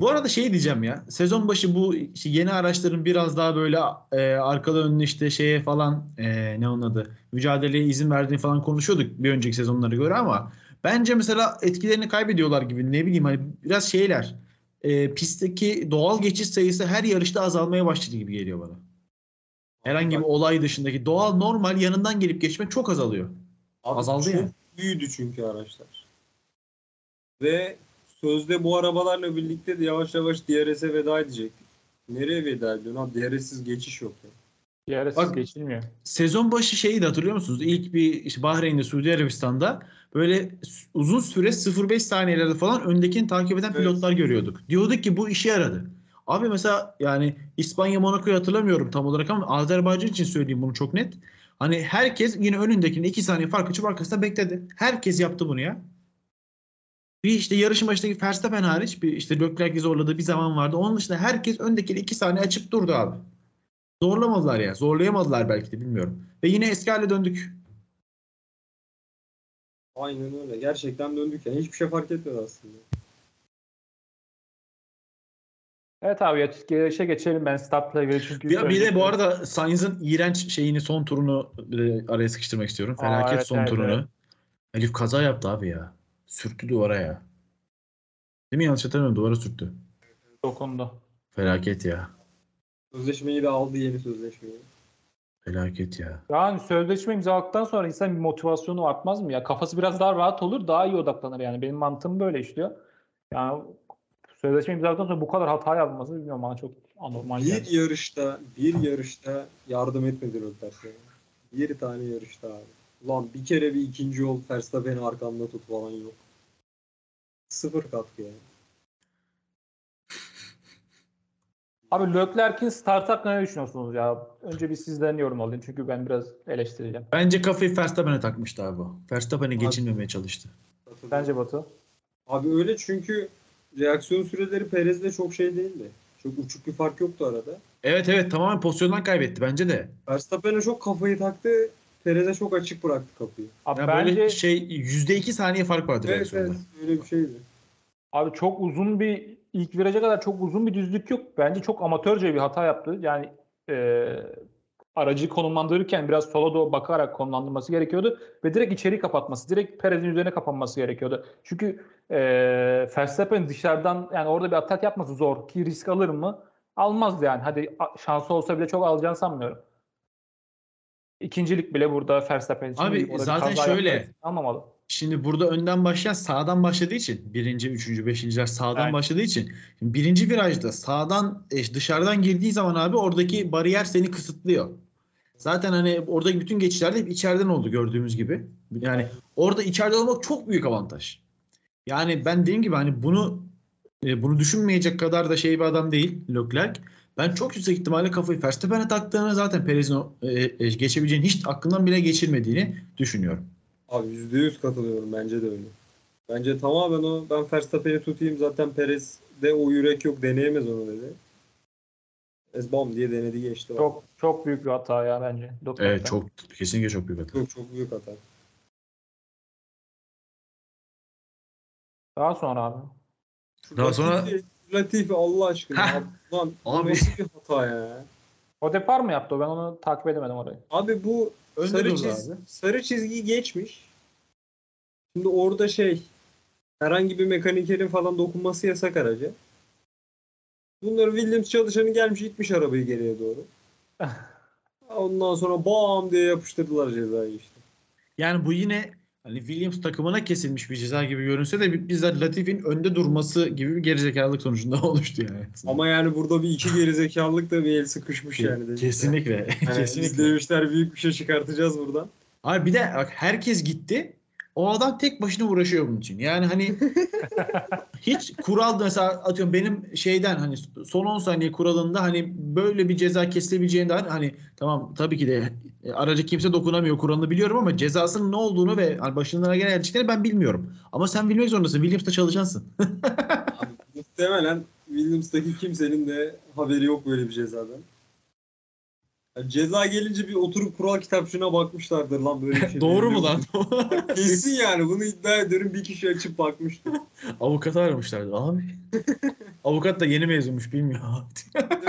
Bu arada şey diyeceğim ya. Sezon başı bu işte yeni araçların biraz daha böyle e, arkalı önlü işte şeye falan e, ne onun adı mücadeleye izin verdiğini falan konuşuyorduk bir önceki sezonlara göre ama bence mesela etkilerini kaybediyorlar gibi ne bileyim hani biraz şeyler e, pistteki doğal geçiş sayısı her yarışta azalmaya başladı gibi geliyor bana. Herhangi bir olay dışındaki doğal normal yanından gelip geçmek çok azalıyor. Abi Azaldı çok yani. büyüdü çünkü araçlar. Ve sözde bu arabalarla birlikte de yavaş yavaş DRS'e veda edecektik. Nereye veda ediyorsun abi? DRS'siz geçiş yok ya. Diğersiz Bak- geçilmiyor. Sezon başı şeyi de hatırlıyor musunuz? İlk bir işte Bahreyn'de, Suudi Arabistan'da böyle uzun süre 0.5 saniyelerde falan öndekini takip eden Evet. pilotlar görüyorduk. Diyorduk ki bu işe yaradı. Abi mesela yani İspanya Monaco'yu hatırlamıyorum tam olarak ama Azerbaycan için söyleyeyim bunu çok net. Hani herkes yine önündekini 2 saniye fark açıp arkasında bekledi. Herkes yaptı bunu ya. Bir işte yarışın başındaki Verstappen hariç bir işte Leclerc'i zorladığı bir zaman vardı. Onun dışında herkes öndekini 2 saniye açıp durdu abi. Zorlamadılar ya. Zorlayamadılar belki de bilmiyorum. Ve yine eski hale döndük. Aynen öyle. Gerçekten döndük yani. Hiçbir şey fark etmedi aslında. Evet abi ya yarışa geçelim ben startla ilgili çünkü Bir, bir de bu arada Sainz'ın iğrenç şeyini son turunu de araya sıkıştırmak istiyorum. Aa, Felaket evet, son evet, turunu. evet. Herif kaza yaptı abi ya. Sürttü duvara ya. Değil mi? Yanlış hatırlamıyorum. Duvara sürttü. dokundu. Felaket ya. Sözleşmeyi de aldı yeni sözleşmeyi. Felaket ya. Yani sözleşme imzaladıktan sonra insan bir motivasyonu artmaz mı ya? Kafası biraz daha rahat olur, daha iyi odaklanır yani. Benim mantığım böyle işliyor. Yani sözleşme imzaladıktan sonra bu kadar hata yapması bilmiyorum bana çok anormal Bir geldi. yarışta, bir yarışta yardım etmedi Leclerc'e. Bir tane yarışta abi. Ulan bir kere bir ikinci ol Verstappen'i arkanda tut falan yok. Sıfır katkı yani. Abi Leclerc'in start hakkında ne düşünüyorsunuz ya? Önce bir sizden yorum alayım çünkü ben biraz eleştireceğim. Bence kafayı Verstappen'e takmıştı abi o. Verstappen'i geçinmemeye çalıştı. Bence Batu. Abi öyle çünkü reaksiyon süreleri Perez'de çok şey değildi. Çok uçuk bir fark yoktu arada. Evet evet tamamen pozisyondan kaybetti bence de. Verstappen'e çok kafayı taktı. Perez'e çok açık bıraktı kapıyı. Abi Yani bence böyle şey %2 saniye fark vardı Evet reaksiyonda. evet öyle bir şeydi. Abi çok uzun bir ilk viraja kadar çok uzun bir düzlük yok. Bence çok amatörce bir hata yaptı. Yani e, aracı konumlandırırken biraz sola doğru bakarak konumlandırması gerekiyordu ve direkt içeri kapatması, direkt Perez'in üzerine kapanması gerekiyordu. Çünkü e, Verstappen dışarıdan yani orada bir atak yapması zor ki risk alır mı? Almaz yani. Hadi şansı olsa bile çok alacağını sanmıyorum. İkincilik bile burada Verstappen için Abi, zaten şöyle. Almamalı. Şimdi burada önden başlayan sağdan başladığı için birinci, üçüncü, beşinciler sağdan Aynen. başladığı için şimdi birinci virajda sağdan e, dışarıdan girdiği zaman abi oradaki bariyer seni kısıtlıyor. Zaten hani oradaki bütün geçişlerde hep içeriden oldu gördüğümüz gibi. Yani orada içeride olmak çok büyük avantaj. Yani ben dediğim gibi hani bunu e, bunu düşünmeyecek kadar da şey bir adam değil Leclerc. Ben çok yüksek ihtimalle kafayı Verstappen'e taktığını zaten Perez'in e, e, geçebileceğini hiç aklından bile geçirmediğini düşünüyorum. Abi %100 katılıyorum. Bence de öyle. Bence tamamen o. Ben Verstappen'i tutayım. Zaten Perez'de o yürek yok. Deneyemez onu dedi. Ez bam diye denedi geçti. Çok çok büyük bir hata ya bence. Leclerc'ten. Evet çok kesinlikle çok büyük hata. çok, çok büyük hata. Daha sonra abi. Daha sonra- Latifi, Allah aşkına. Lan Abi. nasıl bir hata ya? O depar mı yaptı o? Ben onu takip edemedim orayı. Abi bu Önde sarı, durdu çiz, abi. sarı çizgiyi geçmiş. Şimdi orada şey herhangi bir mekanikerin falan dokunması yasak araca. Bunları Williams çalışanı gelmiş itmiş arabayı geriye doğru. [laughs] Ondan sonra bam diye yapıştırdılar cezayı işte. Yani bu yine hani Williams takımına kesilmiş bir ceza gibi görünse de bizzat Latifi'nin önde durması gibi bir gerizekalılık sonucunda [laughs] oluştu yani. Ama yani burada bir iki gerizekalılık da bir el sıkışmış yani. demişler. Kesinlikle. Yani [laughs] biz kesinlikle. demişler büyük bir şey çıkartacağız buradan. Abi bir de bak herkes gitti. O adam tek başına uğraşıyor bunun için. Yani hani [laughs] hiç kural mesela atıyorum benim şeyden hani son 10 saniye kuralında hani böyle bir ceza kesilebileceğinden hani tamam tabii ki de araca kimse dokunamıyor kuralını biliyorum ama cezasının ne olduğunu ve hani başına gelen geldiklerini ben bilmiyorum. Ama sen bilmek zorundasın. Williams'ta çalışansın. Muhtemelen Williams'taki kimsenin de haberi yok böyle bir cezadan. Yani ceza gelince bir oturup kural kitapçığına bakmışlardır lan böyle [laughs] bir şey. Doğru mu lan? Kesin yani bunu iddia ederim bir kişi açıp bakmıştır. [laughs] Avukatı aramışlardı abi. [laughs] Avukat da yeni mezunmuş bilmiyor.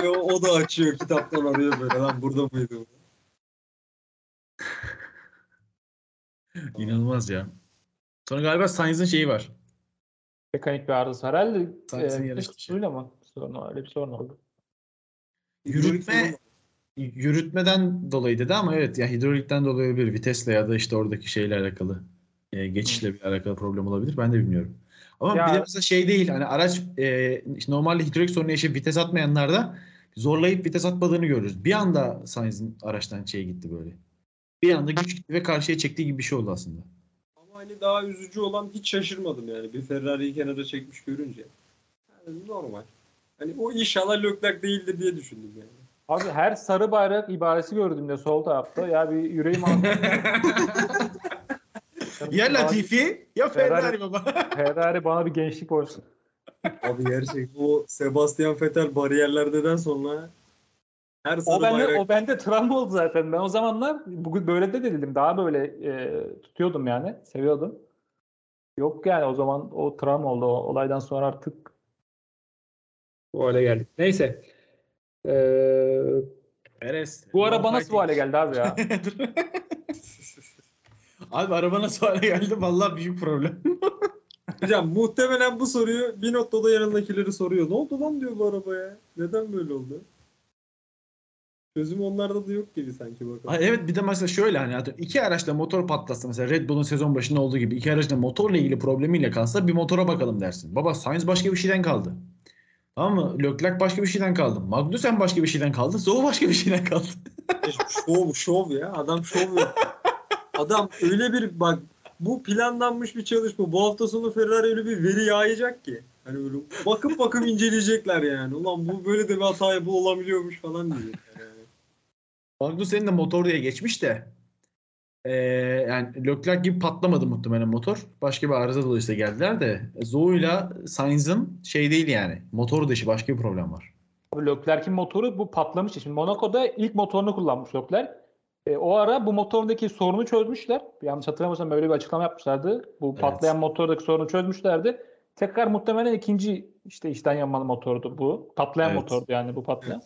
Ve o, o da açıyor kitaptan arıyor böyle lan burada mıydı bu? İnanılmaz ya. Sonra galiba Sainz'ın şeyi var. Mekanik bir arızası. Herhalde Sainz'in e, yarış dış dışı. suyla mı? Sorun, öyle bir sorun oldu. Yürütme yürütmeden dolayı dedi ama evet ya hidrolikten dolayı bir vitesle ya da işte oradaki şeyle alakalı e, geçişle bir alakalı problem olabilir. Ben de bilmiyorum. Ama Ya- bir de mesela şey değil hani araç e, işte normalde hidrolik sorunu yaşayıp vites atmayanlarda zorlayıp vites atmadığını görürüz. Bir anda Sainz'in araçtan şey gitti böyle. Bir anda güç gitti ve karşıya çektiği gibi bir şey oldu aslında. Ama hani daha üzücü olan hiç şaşırmadım yani. Bir Ferrari'yi kenara çekmiş görünce. Yani normal. Hani o inşallah Leclerc değildir diye düşündüm yani. Abi her sarı bayrak ibaresi gördüğümde sol tarafta ya bir yüreğim ağrıyor. [laughs] Ya Latifi ya Ferrari Ferrari. baba. [laughs] Ferrari bana bir gençlik borçlu. Abi gerçek o Sebastian Vettel bariyerlerden sonra her sarı O bende, bayrak o bende travma oldu zaten. Ben o zamanlar bugün böyle de dedim. Daha böyle e, tutuyordum yani. Seviyordum. Yok yani o zaman o travma oldu. O olaydan sonra artık bu hale geldik. Neyse. Ee, Perez. bu araba nasıl bu hale geldi abi ya? [laughs] [laughs] Abi araba nasıl hale geldi? Vallahi büyük problem. [laughs] Hocam muhtemelen bu soruyu bir noktada yanındakileri soruyor. Ne oldu lan diyor bu arabaya? Neden böyle oldu? Çözüm onlarda da yok gibi sanki bakalım. Ay, evet bir de mesela şöyle hani atıyorum, iki araçla motor patlatsa mesela Red Bull'un sezon başında olduğu gibi iki araçla motorla ilgili problemiyle kalsa bir motora bakalım dersin. Baba Sainz başka bir şeyden kaldı. Mı? Leclerc başka bir şeyden kaldı. Magnussen başka bir şeyden kaldı. Zhou başka bir şeyden kaldı. şov şov ya. Adam şov ya. Adam öyle bir bak bu planlanmış bir çalışma. Bu hafta sonu Ferrari öyle bir veri yayacak ki. Hani böyle bakıp bakıp inceleyecekler yani. Ulan bu böyle de bir hata bu olabiliyormuş falan diyecekler yani. Magnussen'in de motor diye geçmiş de eee, yani Leclerc gibi patlamadı muhtemelen motor. Başka bir arıza dolayısıyla geldiler de Zhou'yla Sainz'ın şey değil yani. Motor dışı başka bir problem var. Leclerc'in motoru bu patlamış. Şimdi Monaco'da ilk motorunu kullanmış Leclerc. E, o ara bu motordaki sorunu çözmüşler. Yanlış hatırlamıyorsam böyle bir açıklama yapmışlardı. Bu Evet. patlayan motordaki sorunu çözmüşlerdi. Tekrar muhtemelen ikinci işte içten yanmalı motordu bu. Patlayan Evet. motordu yani bu patlayan.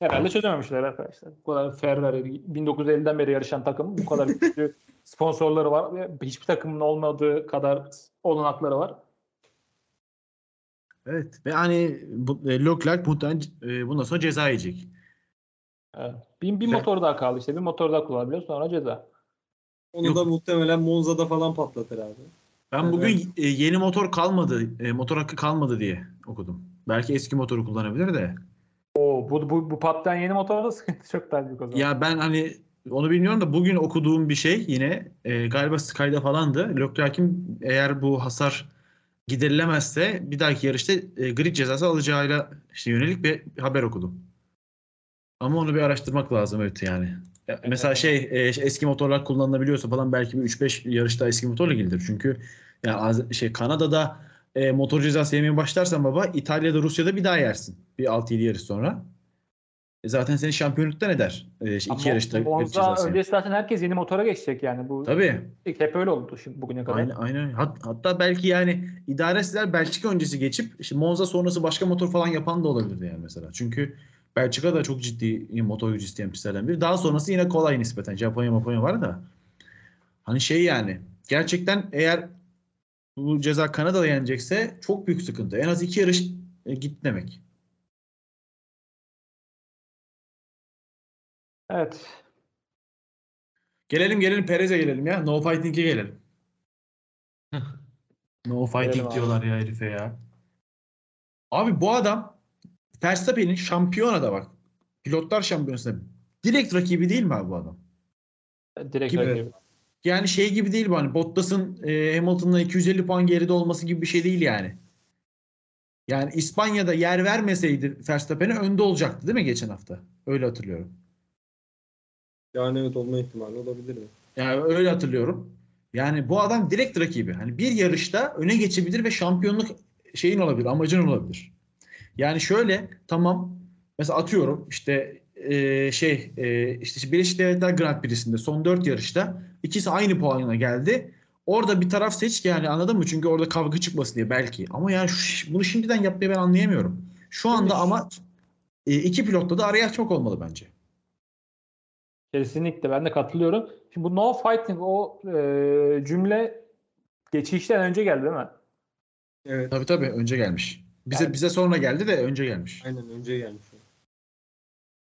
Herhalde çözememişler arkadaşlar. Bu kadar Ferrari 1950'den beri yarışan takım bu kadar güçlü [laughs] sponsorları var ve hiçbir takımın olmadığı kadar olanakları var. Evet ve hani bu, e, Leclerc muhtemelen e, bundan sonra ceza yiyecek. Evet. Bir, bir motor daha kaldı işte. Bir motor daha kullanabiliyor sonra ceza. Onu Yok. da muhtemelen Monza'da falan patlatır abi. Ben Evet. bugün e, yeni motor kalmadı, e, motor hakkı kalmadı diye okudum. Belki eski motoru kullanabilir de. Bu, bu, bu patlayan yeni motorda sıkıntı çok daha büyük o zaman. Ya ben hani onu bilmiyorum da bugün okuduğum bir şey yine e, galiba Sky'da falandı. Leclerc'in eğer bu hasar giderilemezse bir dahaki yarışta e, grid cezası alacağıyla işte yönelik bir haber okudum. Ama onu bir araştırmak lazım evet yani. Ya Mesela şey e, eski motorlar kullanılabiliyorsa falan belki bir 3-5 yarışta eski motorla ilgilidir. Çünkü yani az- şey Kanada'da e, motor cezası yemeye başlarsan baba İtalya'da Rusya'da bir daha yersin. Bir 6-7 yarış sonra. E zaten seni şampiyonluktan eder. E, iki Ama yarışta Monza öncesi zaten herkes yeni motora geçecek yani. Bu Tabii. hep öyle oldu şimdi bugüne kadar. Aynen, aynen. Hat- hatta belki yani idaresiler Belçika öncesi geçip işte Monza sonrası başka motor falan yapan da olabilirdi yani mesela. Çünkü Belçika da çok ciddi motor gücü isteyen pistlerden biri. Daha sonrası yine kolay nispeten. Japonya Japonya var da. Hani şey yani gerçekten eğer bu ceza Kanada'da yenecekse çok büyük sıkıntı. En az iki yarış e, git demek. Evet. Gelelim gelelim Perez'e gelelim ya. No fighting'e gelelim. no fighting Gelelim abi. diyorlar ya herife ya. Abi bu adam Verstappen'in şampiyonada bak. Pilotlar şampiyonasında direkt rakibi değil mi abi bu adam? Direkt Gibi. rakibi. Yani şey gibi değil bu hani Bottas'ın e, Hamilton'la 250 puan geride olması gibi bir şey değil yani. Yani İspanya'da yer vermeseydi Verstappen'e önde olacaktı değil mi geçen hafta? Öyle hatırlıyorum. Yani evet olma ihtimali olabilir mi? Yani öyle hatırlıyorum. Yani bu adam direkt rakibi. Hani bir yarışta öne geçebilir ve şampiyonluk şeyin olabilir, amacın olabilir. Yani şöyle tamam mesela atıyorum işte e, şey e, işte Birleşik Devletler Grand Prix'sinde son 4 yarışta ikisi aynı puanına geldi. Orada bir taraf seç ki yani anladın mı? Çünkü orada kavga çıkmasın diye belki. Ama yani şu- bunu şimdiden yapmayı ben anlayamıyorum. Şu anda ama e, iki pilotta da araya açmak olmalı bence. Kesinlikle ben de katılıyorum. Şimdi bu no fighting o e, cümle geçişten önce geldi değil mi? Evet. Tabii tabii önce gelmiş. Bize Yani- bize sonra geldi de önce gelmiş. Aynen önce gelmiş.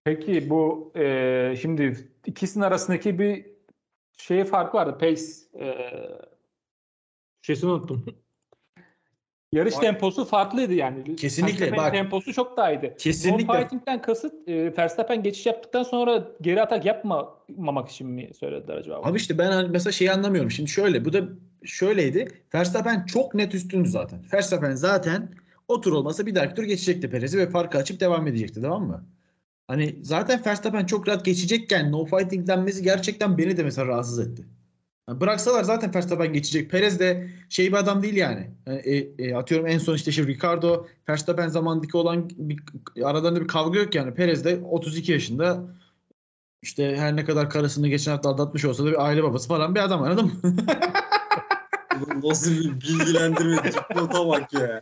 Peki bu e, şimdi ikisinin arasındaki bir şey farkı vardı. Pace e, şeysini unuttum. Yarış Var. temposu farklıydı yani. Kesinlikle, bak. temposu çok daha iyiydi. Kesinlikle. No fighting'den kasıt e, Verstappen geçiş yaptıktan sonra geri atak yapmamak için mi söylediler acaba? Abi işte ben hani mesela şeyi anlamıyorum. Şimdi şöyle bu da şöyleydi. Verstappen çok net üstündü zaten. Verstappen zaten O tur olmasa bir dahaki tur geçecekti Perez'i ve farkı açıp devam edecekti tamam mı? Hani zaten Verstappen çok rahat geçecekken no fighting denmesi gerçekten beni de mesela rahatsız etti. Yani bıraksalar zaten Verstappen geçecek. Perez de şey bir adam değil yani. E, e, atıyorum en son işte şey Ricardo Verstappen zamandaki olan bir, aralarında bir kavga yok yani. Perez de 32 yaşında işte her ne kadar karısını geçen hafta aldatmış olsa da bir aile babası falan bir adam anladın mı? [laughs] Nasıl bir bilgilendirme dipnota bak ya.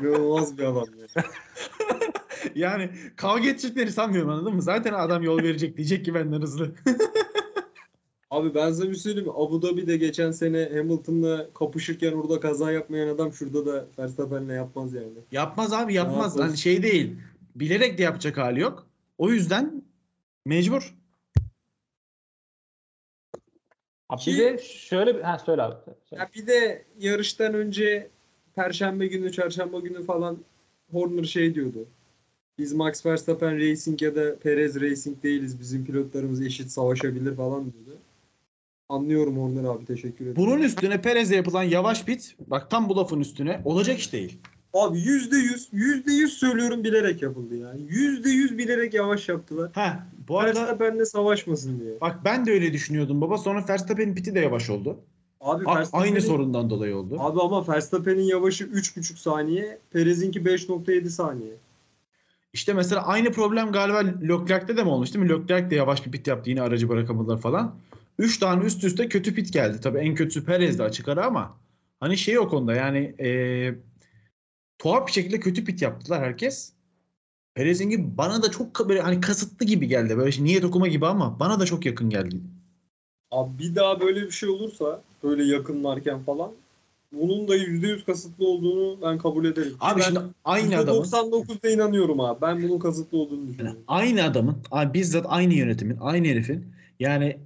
İnanılmaz bir adam ya. [laughs] yani kavga edecekleri sanmıyorum anladın mı? Zaten adam yol verecek diyecek ki benden hızlı. [laughs] Abi ben sana bir şey söyleyeyim mi? Abu Dhabi'de geçen sene Hamilton'la kapışırken orada kaza yapmayan adam şurada da Verstappen'le yapmaz yani. yapmaz abi yapmaz. yapmaz? Hani şey değil. Bilerek de yapacak hali yok. O yüzden mecbur. Abi Ki- bir de şöyle bir... Ha söyle abi. Söyle. Ya bir de yarıştan önce Perşembe günü, Çarşamba günü falan Horner şey diyordu. Biz Max Verstappen Racing ya da Perez Racing değiliz. Bizim pilotlarımız eşit savaşabilir falan diyordu. Anlıyorum Horner abi teşekkür ederim. Bunun üstüne Perez'e yapılan yavaş pit bak tam bu lafın üstüne olacak iş değil. Abi yüzde yüz, yüzde yüz söylüyorum bilerek yapıldı yani. Yüzde yüz bilerek yavaş yaptılar. Ha bu arada Verstappen'le savaşmasın diye. bak ben de öyle düşünüyordum baba. Sonra Verstappen'in piti de yavaş oldu. Abi A- aynı sorundan dolayı oldu. Abi ama Verstappen'in yavaşı 3,5 saniye, Perez'inki 5.7 saniye. İşte mesela aynı problem galiba Leclerc'te de mi olmuş değil mi? Leclerc de yavaş bir pit yaptı yine aracı bırakamadılar falan. 3 tane üst üste kötü pit geldi. Tabii en kötüsü Perez'de açık ara ama hani şey o konuda yani eee tuhaf bir şekilde kötü pit yaptılar herkes. Perez'in bana da çok böyle hani kasıtlı gibi geldi. Böyle şey, niyet okuma gibi ama bana da çok yakın geldi. Abi bir daha böyle bir şey olursa, böyle yakınlarken falan bunun da %100 kasıtlı olduğunu ben kabul ederim. Abi ben şimdi aynı adamın 99'da inanıyorum abi. Ben bunun kasıtlı olduğunu Yani düşünüyorum. aynı adamın, abi bizzat aynı yönetimin, aynı herifin yani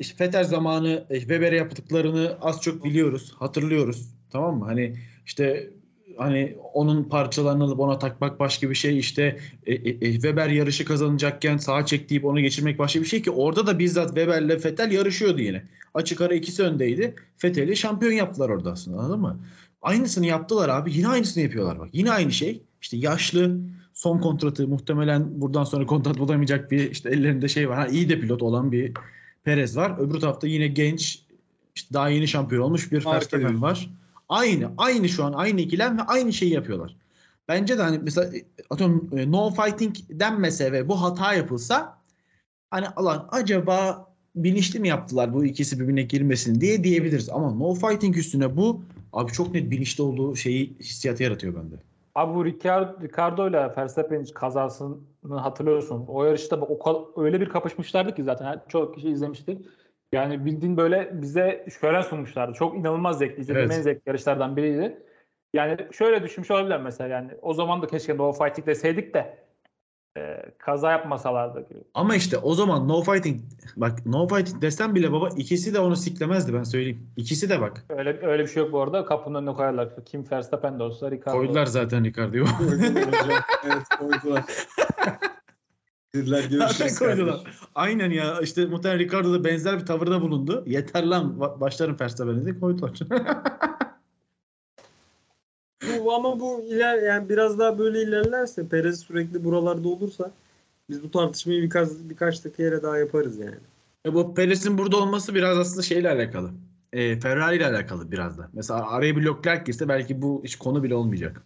işte Vettel zamanı e, Webber'e yaptıklarını az çok biliyoruz, hatırlıyoruz. Tamam mı? Hani işte hani onun parçalarını ona takmak başka bir şey işte e, e, e, Weber yarışı kazanacakken sağa çek deyip onu geçirmek başka bir şey ki orada da bizzat Weber'le Vettel yarışıyordu yine. Açık ara ikisi öndeydi. Vettel'i şampiyon yaptılar orada aslında anladın mı? Aynısını yaptılar abi. Yine aynısını yapıyorlar bak. Yine aynı şey. İşte yaşlı son kontratı muhtemelen buradan sonra kontrat bulamayacak bir işte ellerinde şey var. Ha, iyi de pilot olan bir Perez var. Öbür tarafta yine genç işte daha yeni şampiyon olmuş bir Verstappen var. Aynı. Aynı şu an aynı ikilem ve aynı şeyi yapıyorlar. Bence de hani mesela atıyorum e, no fighting denmese ve bu hata yapılsa hani alan acaba bilinçli mi yaptılar bu ikisi birbirine girmesin diye diyebiliriz. Ama no fighting üstüne bu abi çok net bilinçli olduğu şeyi hissiyatı yaratıyor bende. Abi bu Ricardo, ile Verstappen'in kazasını hatırlıyorsun. O yarışta o öyle bir kapışmışlardı ki zaten çok kişi izlemişti. Yani bildiğin böyle bize şöyle sunmuşlardı. Çok inanılmaz zevkli. İzlediğim Evet. en zevkli yarışlardan biriydi. Yani şöyle düşünmüş olabilir mesela yani o zaman da keşke no fighting deseydik de e, kaza yapmasalardı gibi. Ama işte o zaman no fighting bak no fighting desem bile baba ikisi de onu siklemezdi ben söyleyeyim. İkisi de bak. Öyle öyle bir şey yok bu arada. Kapının önüne koyarlar. Kim Verstappen de olsa Ricardo. Koydular zaten Ricardo'yu. [laughs] Evet koydular. Dediler görüşürüz koydular. Aynen ya işte muhtemelen Ricardo da benzer bir tavırda bulundu. Yeter lan ba- başlarım Verstappen'e de koydular. [laughs] Bu, ama bu iler yani biraz daha böyle ilerlerse Perez sürekli buralarda olursa biz bu tartışmayı birkaç birkaç kere daha yaparız yani. E bu Perez'in burada olması biraz aslında şeyle alakalı. E, Ferrari ile alakalı biraz da. Mesela araya bir Leclerc girse belki bu hiç konu bile olmayacak.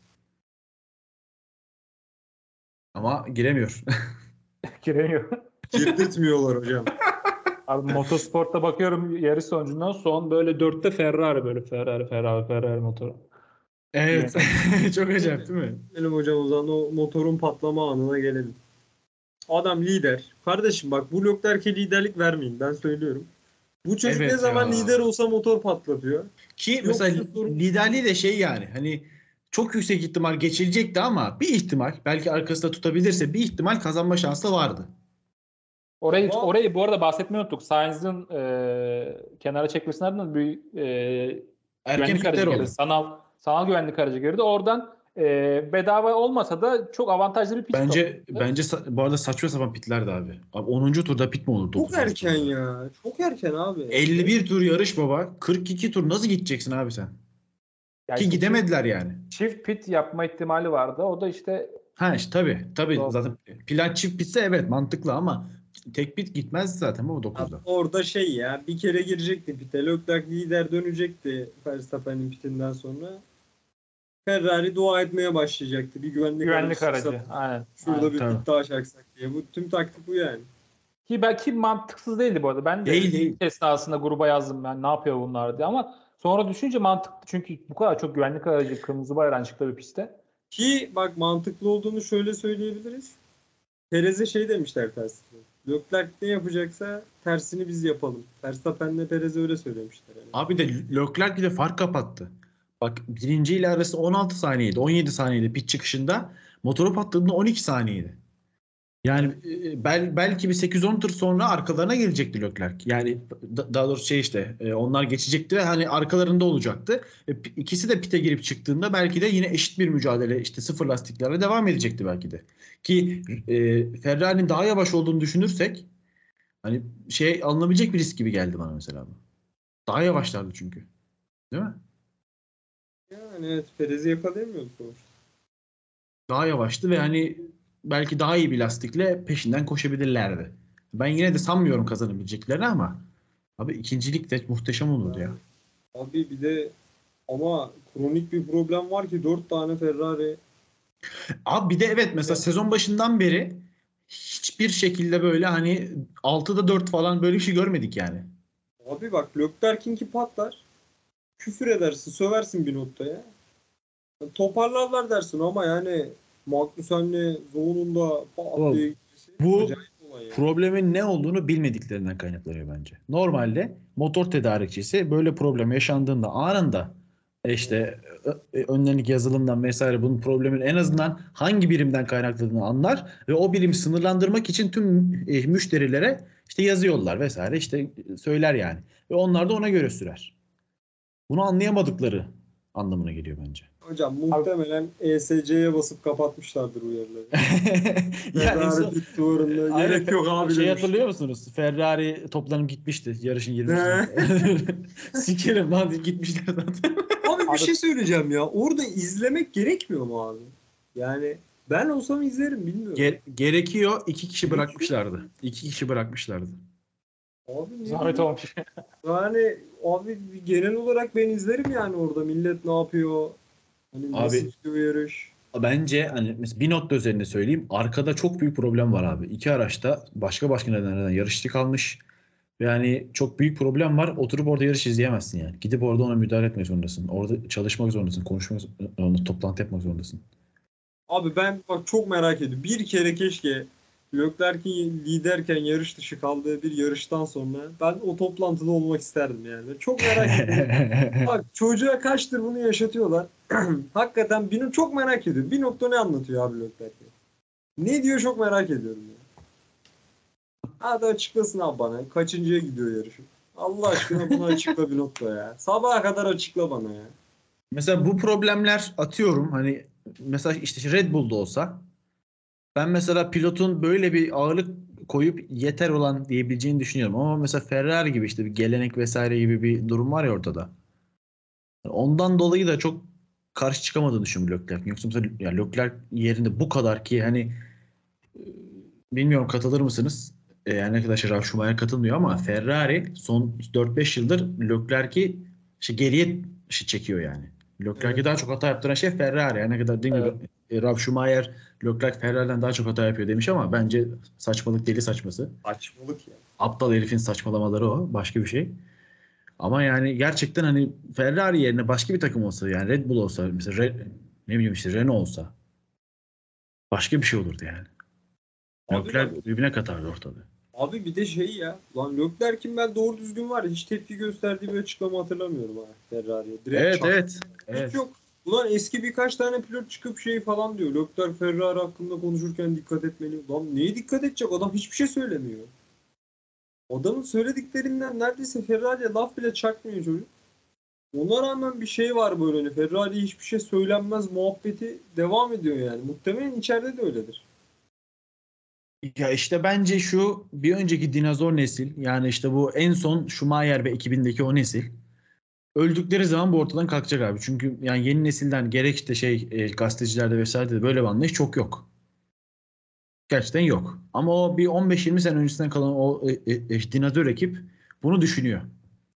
Ama giremiyor. [laughs] Giremiyor. Girdirtmiyorlar hocam. [laughs] Abi motosporta bakıyorum yarış sonucundan son böyle dörtte Ferrari böyle Ferrari Ferrari Ferrari motoru. Evet. [laughs] Çok acayip değil mi? Benim hocam o zaman o motorun patlama anına gelelim. Adam lider. Kardeşim bak bu Leclerc'e liderlik vermeyin ben söylüyorum. Bu çocuk Evet ne zaman ya. lider olsa motor patlatıyor. Ki mesela Yoksa sorun- liderliği de şey yani hani çok yüksek ihtimal geçilecekti ama bir ihtimal belki arkasında tutabilirse bir ihtimal kazanma şansı vardı. Orayı Ama- orayı bu arada bahsetmeyi unuttuk. Sainz'ın e, kenara çekmesinin ardından bir e, Erken güvenlik aracı. Sanal sanal güvenlik aracı girdi. Oradan e, bedava olmasa da çok avantajlı bir pit Bence stop. bence bu arada saçma sapan pitlerdi abi. Abi 10. turda pit mi olur? Çok 9. erken turda? ya. Çok erken abi. 51 tur yarış baba. 42 tur nasıl gideceksin abi sen? Yani Ki gidemediler yani. Çift pit yapma ihtimali vardı. O da işte Ha işte tabii. Tabii Doğru. zaten plan çift bitse evet mantıklı ama tek bit gitmez zaten o Abi 9'da. orada şey ya bir kere girecekti pite. Leclerc lider dönecekti Verstappen'in pitinden sonra. Ferrari dua etmeye başlayacaktı. Bir güvenlik, güvenlik aracı Aynen. Şurada bir Tabii. daha çaksak diye. Bu tüm taktik bu yani. Ki belki mantıksız değildi bu arada. Ben de Değil, değil. esnasında gruba yazdım ben ne yapıyor bunlar diye ama sonra düşünce mantıklı çünkü bu kadar çok güvenlik aracı kırmızı bayrağın çıktı bir pistte. Ki bak mantıklı olduğunu şöyle söyleyebiliriz. Perez'e şey demişler tersine. Leclerc ne yapacaksa tersini biz yapalım. Verstappen'le Perez'e öyle söylemişler. Yani. Abi de Leclerc bir de fark kapattı. Bak birinci ile arası 16 saniyeydi. 17 saniyeydi pit çıkışında. Motoru patladığında 12 saniyeydi. Yani e, bel, belki bir 8-10 tur sonra arkalarına gelecekti Leclerc. Yani da- daha doğrusu şey işte e, onlar geçecekti ve hani arkalarında olacaktı. E, ikisi de pite girip çıktığında belki de yine eşit bir mücadele işte sıfır lastiklerle devam edecekti belki de. Ki e, Ferrari'nin daha yavaş olduğunu düşünürsek hani şey alınabilecek bir risk gibi geldi bana mesela bu. Daha yavaşlardı çünkü. Değil mi? Yani evet Perez'i yakalayamıyordu sonuçta. Daha yavaştı ve hani belki daha iyi bir lastikle peşinden koşabilirlerdi. Ben yine de sanmıyorum kazanabileceklerini ama abi ikincilik de muhteşem olurdu ya. Abi bir de ama kronik bir problem var ki 4 tane Ferrari Abi bir de evet mesela sezon başından beri hiçbir şekilde böyle hani 6'da 4 falan böyle bir şey görmedik yani. Abi bak Leclerc'inki patlar. Küfür edersin, söversin bir notta ya. Yani toparlarlar dersin ama yani Magnussen'le Zoğun'un pat Oğlum, diye bu- acayip olay ya. Problemin ne olduğunu bilmediklerinden kaynaklanıyor bence. Normalde motor tedarikçisi böyle problem yaşandığında anında e, işte ö- önlerindeki yazılımdan vesaire bunun problemin en azından hangi birimden kaynaklandığını anlar ve o birimi sınırlandırmak için tüm e, müşterilere işte yazıyorlar vesaire işte söyler yani. Ve onlar da ona göre sürer. Bunu anlayamadıkları anlamına geliyor bence. Hocam muhtemelen ESC'ye basıp kapatmışlardır uyarıları. [laughs] yani Ferrari pit duvarında Aynen. gerek yok abi Şey demiş. hatırlıyor musunuz? Ferrari toplanıp gitmişti yarışın 20. Ne? [laughs] Sikerim lan gitmişler zaten. Abi bir Abi- şey söyleyeceğim ya. Orada izlemek gerekmiyor mu abi? Yani ben olsam izlerim bilmiyorum. Ge- gerekiyor. iki kişi bırakmışlardı. İki kişi bırakmışlardı. Abi ne Zahmet olmuş. [laughs] Yani abi genel olarak ben izlerim yani orada millet ne yapıyor? Hani nasıl Abi- gidiyor yarış? Bence hani mesela bir nokta üzerinde söyleyeyim. Arkada çok büyük problem var abi. İki araçta başka başka nedenlerden yarışçı kalmış. Yani çok büyük problem var. Oturup orada yarış izleyemezsin yani. Gidip orada ona müdahale etmek zorundasın. Orada çalışmak zorundasın. Konuşmak zorundasın. Toplantı yapmak zorundasın. Abi ben bak çok merak ediyorum. Bir kere keşke Leclerc'in liderken yarış dışı kaldığı bir yarıştan sonra ben o toplantıda olmak isterdim yani. Çok merak ediyorum. [laughs] Bak çocuğa kaçtır bunu yaşatıyorlar. [clears throat] Hakikaten benim çok merak ediyorum. Bir nokta ne anlatıyor abi Leclerc? Ne diyor çok merak ediyorum ya. Hadi açıklasın abi bana. Kaçıncıya gidiyor yarışı? Allah aşkına bunu açıkla bir nokta ya. Sabaha kadar açıkla bana ya. Mesela bu problemler atıyorum hani mesela işte Red Bull'da olsa ben mesela pilotun böyle bir ağırlık koyup yeter olan diyebileceğini düşünüyorum. Ama mesela Ferrari gibi işte bir gelenek vesaire gibi bir durum var ya ortada. Ondan dolayı da çok karşı çıkamadığını düşünüyorum Leclerc. Yoksa mesela ya Leclerc yerinde bu kadar ki hani e, bilmiyorum katılır mısınız? E, yani şey Ralf Schumacher katılmıyor ama Ferrari son 4-5 yıldır Leclerc'i işte geriye şey çekiyor yani. Leclerc'e Evet. daha çok hata yaptıran şey Ferrari. Yani ne kadar değil mi? E, Ralf Schumacher Leclerc Ferrari'den daha çok hata yapıyor demiş ama bence saçmalık deli saçması. Saçmalık ya. Aptal herifin saçmalamaları o. Başka bir şey. Ama yani gerçekten hani Ferrari yerine başka bir takım olsa yani Red Bull olsa mesela Red, ne bileyim işte Renault olsa başka bir şey olurdu yani. Abi Leclerc bak- birbirine katardı ortalığı. Abi bir de şey ya. Lan Leclerc'in ben doğru düzgün var ya hiç tepki gösterdiği bir açıklama hatırlamıyorum ha Ferrari'ye. Direkt Evet çaktı. evet. Hiç evet. yok. Ulan eski birkaç tane pilot çıkıp şey falan diyor. Leclerc Ferrari hakkında konuşurken dikkat etmeli. Lan neye dikkat edecek? Adam hiçbir şey söylemiyor. Adamın söylediklerinden neredeyse Ferrari'ye laf bile çakmıyor çocuk. Ona rağmen bir şey var böyle hani Ferrari'ye hiçbir şey söylenmez muhabbeti devam ediyor yani. Muhtemelen içeride de öyledir. Ya işte bence şu bir önceki dinozor nesil yani işte bu en son Schumacher ve ekibindeki o nesil öldükleri zaman bu ortadan kalkacak abi. Çünkü yani yeni nesilden gerek işte şey e, gazetecilerde vesairede de böyle bir anlayış çok yok. Gerçekten yok. Ama o bir 15-20 sene öncesinden kalan o e, e, e, dinozor ekip bunu düşünüyor.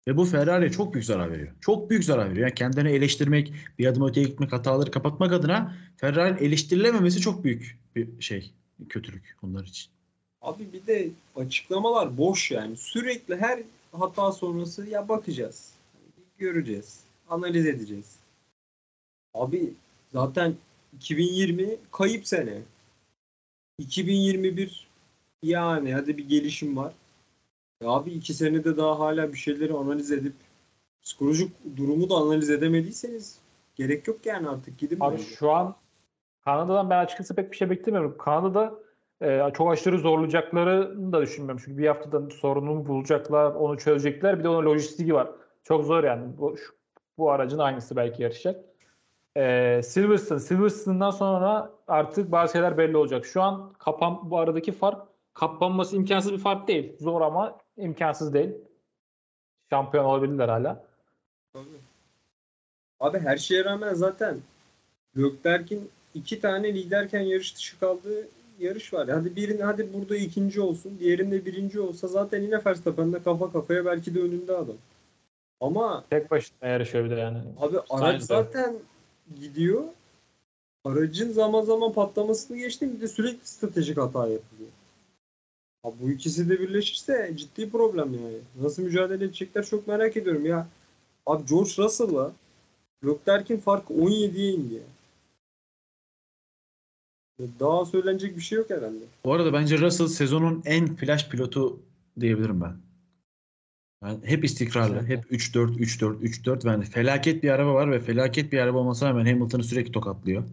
Ve bu Ferrari'ye çok büyük zarar veriyor. Çok büyük zarar veriyor. Yani kendini eleştirmek, bir adım öteye gitmek, hataları kapatmak adına Ferrari'nin eleştirilememesi çok büyük bir şey, kötülük onlar için. Abi bir de açıklamalar boş yani. Sürekli her hata sonrası ya bakacağız. Göreceğiz. Analiz edeceğiz. Abi zaten 2020 kayıp sene. 2021 yani hadi bir gelişim var. Ya abi iki senede daha hala bir şeyleri analiz edip psikolojik durumu da analiz edemediyseniz gerek yok yani artık gidin. Abi bence. şu an Kanada'dan ben açıkçası pek bir şey beklemiyorum. Kanada'da e, çok aşırı zorlayacaklarını da düşünmüyorum. Çünkü bir haftada sorununu bulacaklar, onu çözecekler. Bir de onun lojistiği var. Çok zor yani. Bu, şu- bu aracın aynısı belki yarışacak. E, Silverstone, Silverstone'dan sonra artık bazı şeyler belli olacak. Şu an kapan bu aradaki fark kapanması imkansız bir fark değil. Zor ama imkansız değil. Şampiyon olabilirler hala. Abi her şeye rağmen zaten Gökberk'in iki tane liderken yarış dışı kaldığı yarış var. Hadi birini hadi burada ikinci olsun, diğerinde birinci olsa zaten yine Verstappen'le kafa kafaya belki de önünde adam. Ama Tek başına yarışıyor bir de yani. abi araç zaten gidiyor. Aracın zaman zaman patlamasını geçtim bir de sürekli stratejik hata yapılıyor. Abi bu ikisi de birleşirse ciddi problem yani. Nasıl mücadele edecekler çok merak ediyorum ya. Abi George Russell'la Leclerc'in farkı 17'ye indi. Ya Daha söylenecek bir şey yok herhalde. Bu arada bence Russell sezonun en flash pilotu diyebilirim ben. Yani hep istikrarlı. Kesinlikle. Hep 3-4, 3-4, 3-4. Yani felaket bir araba var ve felaket bir araba olmasına rağmen Hamilton'ı sürekli tokatlıyor.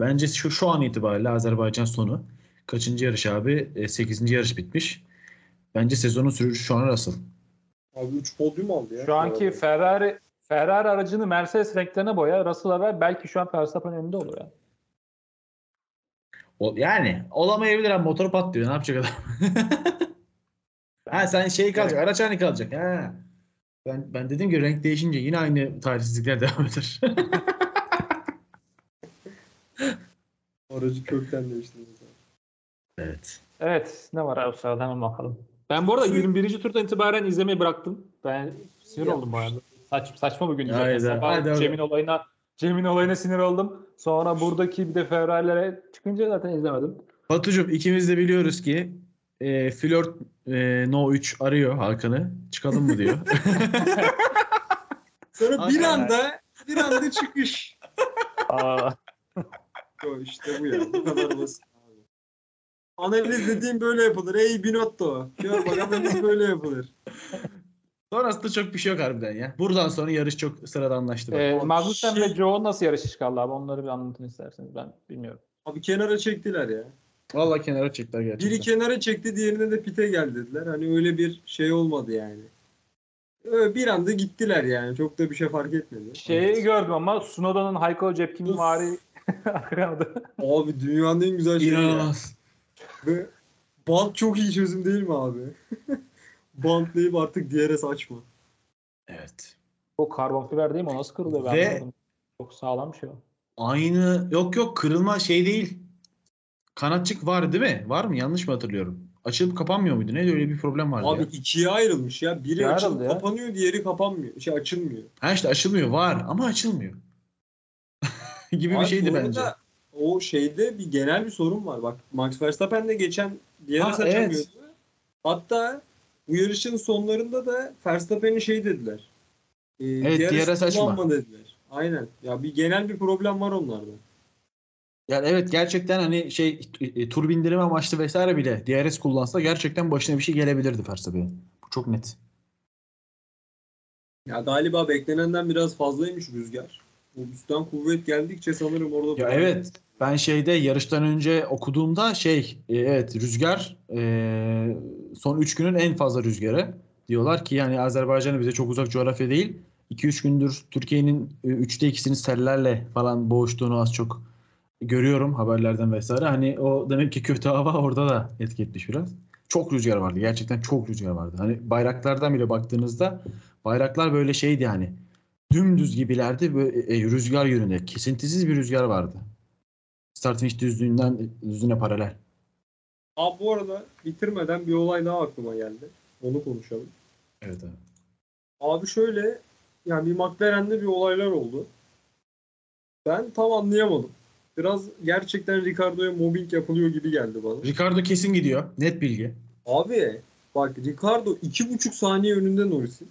Bence şu, şu an itibariyle Azerbaycan sonu. Kaçıncı yarış abi? 8. yarış bitmiş. Bence sezonun sürücüsü şu an Russell. Abi 3 podyum aldı ya. Şu anki. Ferrari Ferrari aracını Mercedes renklerine boya, Russell'a ver. Belki şu an Verstappen önünde olur ya. O, yani olamayabilir ama motoru patlıyor. Ne yapacak adam? [laughs] ha sen şey kalacak. Araç aynı kalacak. Ha. Ben, ben dedim ki renk değişince yine aynı talihsizlikler devam eder. [laughs] Aracı kökten değiştirdi. evet. Evet. Ne var abi sırada hemen bakalım. Ben bu arada 21. turdan itibaren izlemeyi bıraktım. Ben sinir Ya. oldum bu arada. Saç, saçma Sabah haydi Cem'in olayına Cem'in olayına sinir oldum. Sonra buradaki bir de Ferrari'lere çıkınca zaten izlemedim. Batucuğum ikimiz de biliyoruz ki e, Flört e, No 3 arıyor Hakan'ı. Çıkalım mı diyor. [laughs] Sonra bir anda bir anda çıkış. Aa, Yo, işte bu ya. Bu kadar basit abi. Analiz dediğim böyle yapılır. Ey Binotto. Gör bak analiz böyle yapılır. Sonrasında çok bir şey yok harbiden ya. Buradan sonra yarış çok sıradanlaştı. bak. e, Abi Magnussen şey- ve Joe nasıl yarış çıkardı abi? Onları bir anlatın isterseniz. Ben bilmiyorum. Abi kenara çektiler ya. Vallahi kenara çektiler gerçekten. Biri kenara çekti diğerine de pite gel dediler. Hani öyle bir şey olmadı yani. Öyle bir anda gittiler yani. Çok da bir şey fark etmedi. Şeyi gördüm ama Sunoda'nın Hayko Cepkin'in vari [laughs] kanadı. Abi dünyanın en güzel şeyi ya. İnanılmaz. Ve bant çok iyi çözüm değil mi abi? [laughs] Bantlayıp artık DRS açma. Evet. O karbon fiber değil mi? O nasıl kırılıyor ben Ve- anlamadım. Çok sağlam bir şey o. Aynı yok yok kırılma şey değil. Kanatçık var değil mi? Var mı? Yanlış mı hatırlıyorum? Açılıp kapanmıyor muydu? Neydi öyle bir problem vardı Abi ya. ikiye ayrılmış ya. Biri İkiye açılıp ayrıldı ya. kapanıyor, diğeri kapanmıyor. Şey açılmıyor. Ha işte açılmıyor. Var ama açılmıyor. [laughs] gibi bir Abi şeydi bu bence. O şeyde bir genel bir sorun var. Bak Max Verstappen de geçen DRS Ha, açamıyordu. evet. Hatta bu yarışın sonlarında da Verstappen'e şey dediler. E, Evet, DRS açma. kullanma dediler. Aynen. Ya bir genel bir problem var onlarda. Yani evet gerçekten hani şey e, tur bindirme amaçlı vesaire bile DRS kullansa gerçekten başına bir şey gelebilirdi Verstappen'in. Bu çok net. Ya galiba beklenenden biraz fazlaymış rüzgar. O üstten kuvvet geldikçe sanırım orada Ya evet ben şeyde yarıştan önce okuduğumda şey e, evet rüzgar e, son 3 günün en fazla rüzgarı. Diyorlar ki yani Azerbaycan'a bize çok uzak coğrafya değil. 2-3 gündür Türkiye'nin 3'te 2'sini sellerle falan boğuştuğunu az çok görüyorum haberlerden vesaire. Hani o demek ki kötü hava orada da etki etmiş biraz. Çok rüzgar vardı. Gerçekten çok rüzgar vardı. Hani bayraklardan bile baktığınızda bayraklar böyle şeydi hani dümdüz gibilerdi. Böyle e, rüzgar yönünde. Kesintisiz bir rüzgar vardı. Start finish düzlüğünden düzlüğüne paralel. Abi bu arada bitirmeden bir olay daha aklıma geldi. Onu konuşalım. Evet abi. Abi şöyle yani bir McLaren'de bir olaylar oldu. Ben tam anlayamadım. Biraz gerçekten Ricardo'ya mobbing yapılıyor gibi geldi bana. Ricardo kesin gidiyor. Net bilgi. Abi bak Ricardo iki buçuk saniye önünde Norris'in.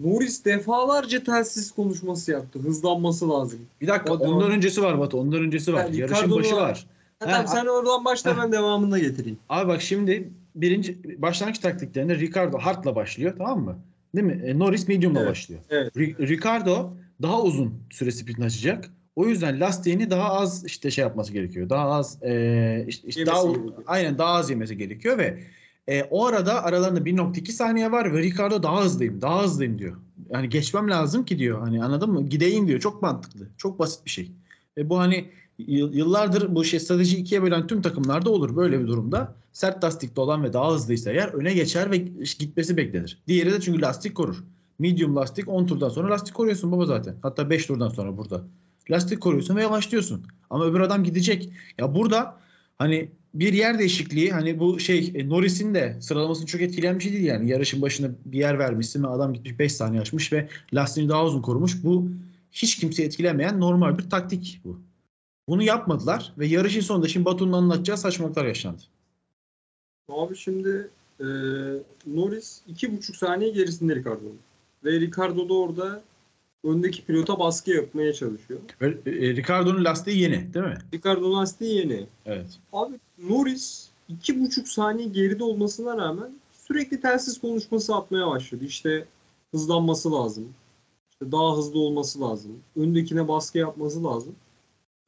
Norris defalarca telsiz konuşması yaptı. Hızlanması lazım. Bir dakika O da- ondan öncesi var Batu. Ondan öncesi var. Yani Yarışın başı var. var. Ha, Ha, tamam, sen oradan başla ha. ben devamını da getireyim. Abi bak şimdi birinci başlangıç taktiklerinde Ricardo hardla başlıyor tamam mı? Değil mi? E, Norris medium'la Evet, başlıyor. evet. Ri- Ricardo daha uzun süre sprintini açacak. O yüzden lastiğini daha az işte şey yapması gerekiyor. Daha az e, işte, işte Yemesi daha gerekiyor. aynen daha az yemesi gerekiyor ve e, o arada aralarında 1.2 saniye var ve Ricardo daha hızlıyım, daha hızlıyım diyor. Yani geçmem lazım ki diyor. Hani anladın mı? Gideyim diyor. Çok mantıklı. Çok basit bir şey. Ve bu hani yıl- yıllardır bu şey strateji ikiye bölen tüm takımlarda olur böyle bir durumda. Sert lastikli olan ve daha hızlıysa eğer öne geçer ve gitmesi beklenir. Diğeri de çünkü lastik korur. Medium lastik 10 turdan sonra lastik koruyorsun baba zaten. Hatta 5 turdan sonra burada. Lastik koruyorsun ve yavaşlıyorsun. Ama öbür adam gidecek. Ya burada hani bir yer değişikliği hani bu şey e, Norris'in de sıralamasını çok etkileyen bir şey değil yani. Yarışın başına bir yer vermişsin ve adam gitmiş 5 saniye açmış ve lastiğini daha uzun korumuş. Bu hiç kimseyi etkilemeyen normal bir taktik bu. Bunu yapmadılar ve yarışın sonunda şimdi Batu'nun anlatacağı saçmalıklar yaşandı. Abi şimdi e, Norris iki buçuk saniye gerisinde Ricardo'nun. Ve Ricardo da orada öndeki pilota baskı yapmaya çalışıyor. E, Ricardo'nun lastiği yeni değil mi? Ricardo lastiği yeni. Evet. Abi Norris iki buçuk saniye geride olmasına rağmen sürekli telsiz konuşması atmaya başladı. İşte hızlanması lazım. İşte daha hızlı olması lazım. Öndekine baskı yapması lazım.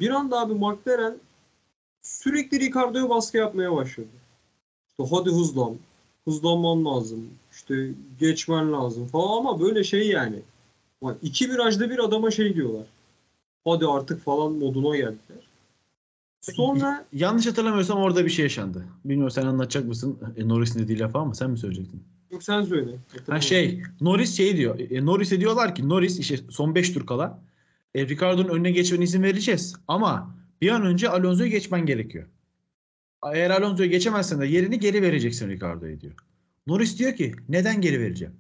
Bir anda abi McLaren sürekli Ricardo'ya baskı yapmaya başladı. İşte hadi hızlan. Hızlanman lazım. İşte geçmen lazım falan ama böyle şey yani. Bak iki virajda bir adama şey diyorlar. Hadi artık falan moduna geldiler. Sonra Yanlış hatırlamıyorsam orada bir şey yaşandı. Bilmiyorum sen anlatacak mısın? E, Norris'in dediği lafı ama sen mi söyleyecektin? Yok sen söyle. Ha şey Norris şey diyor. E, Norris'e diyorlar ki Norris işte son 5 tur kala e, Ricardo'nun önüne geçmene izin vereceğiz. Ama bir an önce Alonso'yu geçmen gerekiyor. Eğer Alonso'yu geçemezsen de yerini geri vereceksin Ricardo'ya diyor. Norris diyor ki neden geri vereceğim?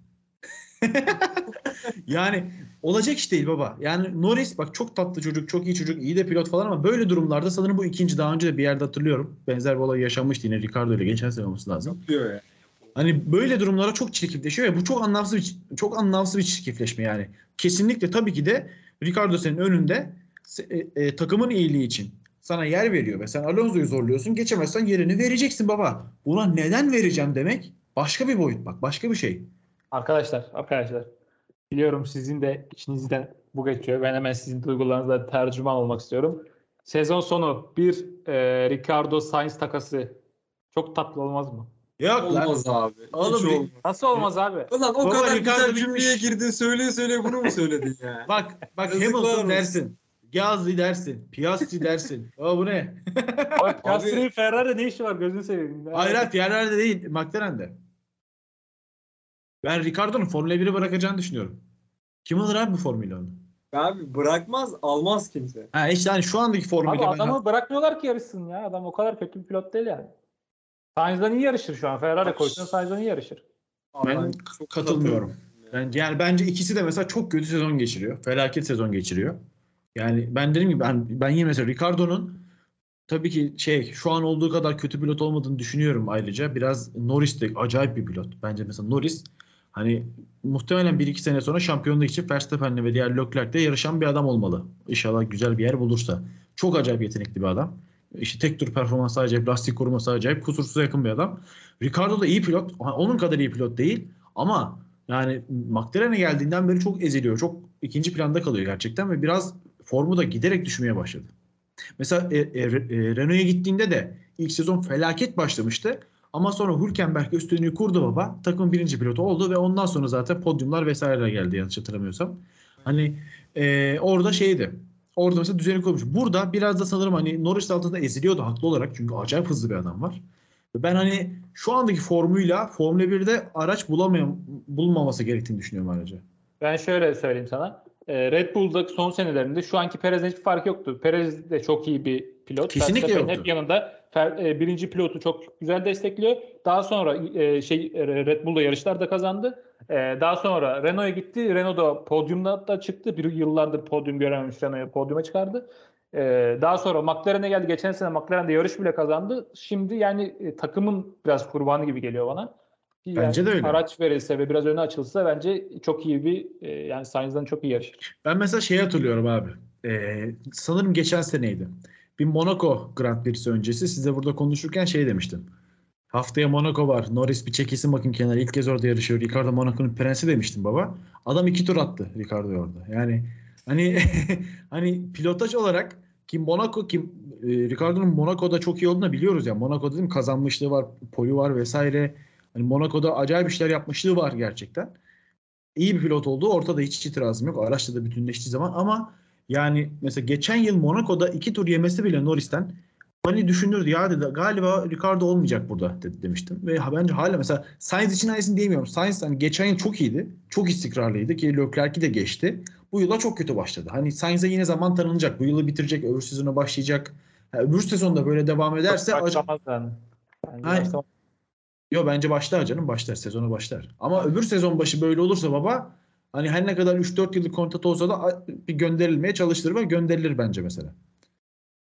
[laughs] yani olacak iş değil baba. Yani Norris bak çok tatlı çocuk, çok iyi çocuk, iyi de pilot falan ama böyle durumlarda sanırım bu ikinci daha önce de bir yerde hatırlıyorum. Benzer bir olay yaşanmıştı yine Ricardo ile geçen sene olması lazım. diyor ya. Hani böyle durumlara çok çirkefleşiyor ya bu çok anlamsız bir çok anlamsız bir çirkefleşme yani. Kesinlikle tabii ki de Ricardo senin önünde e, e, takımın iyiliği için sana yer veriyor ve sen Alonso'yu zorluyorsun. Geçemezsen yerini vereceksin baba. Buna neden vereceğim demek başka bir boyut bak başka bir şey. Arkadaşlar, arkadaşlar. Biliyorum sizin de içinizden bu geçiyor. Ben hemen sizin duygularınıza tercüman olmak istiyorum. Sezon sonu bir e, Ricardo Sainz takası çok tatlı olmaz mı? Yok lan. Olmaz abi. Hiç Oğlum, olmaz. Nasıl olmaz abi? Ulan o Baba, kadar Ricardo güzel cümleye bitmiş. girdin söyle söyle bunu mu söyledin ya? [laughs] Bak bak Yazıklar Hamilton olsun. dersin. Gazli dersin. Piastri dersin. [laughs] Aa bu ne? Gasly'nin Ferrari ne işi var gözünü seveyim. Hayır hayır yerlerde değil. McLaren'de. Ben Ricardo'nun Formula 1'i bırakacağını düşünüyorum. Kim alır abi bu Formula 1'i? Abi bırakmaz almaz kimse. Ha işte hani şu andaki Abi Formula 1'i adamı bırakmıyorlar ki yarışsın ya. Adam o kadar kötü bir pilot değil yani. Sainz'dan iyi yarışır şu an. Ferrari koysan Sainz'dan iyi yarışır. Ben çok katılmıyorum. ben, yani bence ikisi de mesela çok kötü sezon geçiriyor. Felaket sezon geçiriyor. Yani ben dedim ki ben, ben yine mesela Ricardo'nun tabii ki şey şu an olduğu kadar kötü pilot olmadığını düşünüyorum ayrıca. Biraz Norris de acayip bir pilot. Bence mesela Norris hani muhtemelen 1-2 sene sonra şampiyonluk için Verstappen'le ve diğer Leclerc'le yarışan bir adam olmalı. İnşallah güzel bir yer bulursa. Çok acayip yetenekli bir adam. İşte tek tur performansı acayip, lastik koruması acayip, kusursuza yakın bir adam. Ricardo da iyi pilot. Onun kadar iyi pilot değil. Ama yani McLaren'e geldiğinden beri çok eziliyor. Çok ikinci planda kalıyor gerçekten ve biraz formu da giderek düşmeye başladı. Mesela e, e, e, Renault'a gittiğinde de ilk sezon felaket başlamıştı. Ama sonra Hülkenberg üstünlüğü kurdu baba. Takımın birinci pilotu oldu ve ondan sonra zaten podyumlar vesaireler geldi yanlış hatırlamıyorsam. Hani e, orada şeydi. Orada mesela düzeni kurmuş. Burada biraz da sanırım hani Norris altında eziliyordu haklı olarak. Çünkü acayip hızlı bir adam var. Ben hani şu andaki formuyla Formula 1'de araç bulamayan, bulunmaması gerektiğini düşünüyorum ayrıca. Ben şöyle söyleyeyim sana. Ee, Red Bull'da son senelerinde şu anki Perez'in hiçbir farkı yoktu. Perez de çok iyi bir pilot. Kesinlikle yoktu. Hep yanında e, birinci pilotu çok güzel destekliyor. Daha sonra e, şey e, Red Bull'da yarışlar da kazandı. E, daha sonra Renault'a gitti. Renault da podyumda da çıktı. Bir yıllardır podyum görememiş Renault'u podyuma çıkardı. E, daha sonra McLaren'e geldi. Geçen sene McLaren'de yarış bile kazandı. Şimdi yani e, takımın biraz kurbanı gibi geliyor bana. Yani Bence de öyle. Araç verilse ve biraz öne açılsa bence çok iyi bir e, yani Sainz'dan çok iyi yarışır. Ben mesela şeyi hatırlıyorum abi. Ee, sanırım geçen seneydi. Bir Monaco Grand Prix'si öncesi size burada konuşurken şey demiştim. Haftaya Monaco var. Norris bir çekilsin bakın kenara. İlk kez orada yarışıyor. Ricardo Monaco'nun prensi demiştim baba. Adam iki tur attı Ricardo orada. Yani hani [laughs] hani pilotaj olarak ki Monaco ki e, Ricardo'nun Monaco'da çok iyi olduğunu biliyoruz ya. Monaco'da dedim kazanmışlığı var, poli var vesaire. Hani Monaco'da acayip işler yapmışlığı var gerçekten. İyi bir pilot olduğu ortada hiç itirazım yok. Araçla da bütünleştiği zaman ama yani mesela geçen yıl Monaco'da iki tur yemesi bile Norris'ten hani düşünürdü ya dedi galiba Ricardo olmayacak burada dedi, demiştim. Ve bence hala mesela Sainz için aynısını diyemiyorum. Sainz hani geçen yıl çok iyiydi. Çok istikrarlıydı ki Leclerc'i de geçti. Bu yıla çok kötü başladı. Hani Sainz'e yine zaman tanınacak. Bu yılı bitirecek. Öbür sezona başlayacak. Ha, öbür sezonda böyle devam ederse Başlamaz yani. Bence. Yo bence başlar canım başlar sezona başlar. Ama öbür sezon başı böyle olursa baba hani her ne kadar 3-4 yıllık kontrat olsa da bir gönderilmeye çalıştırır ve gönderilir bence mesela.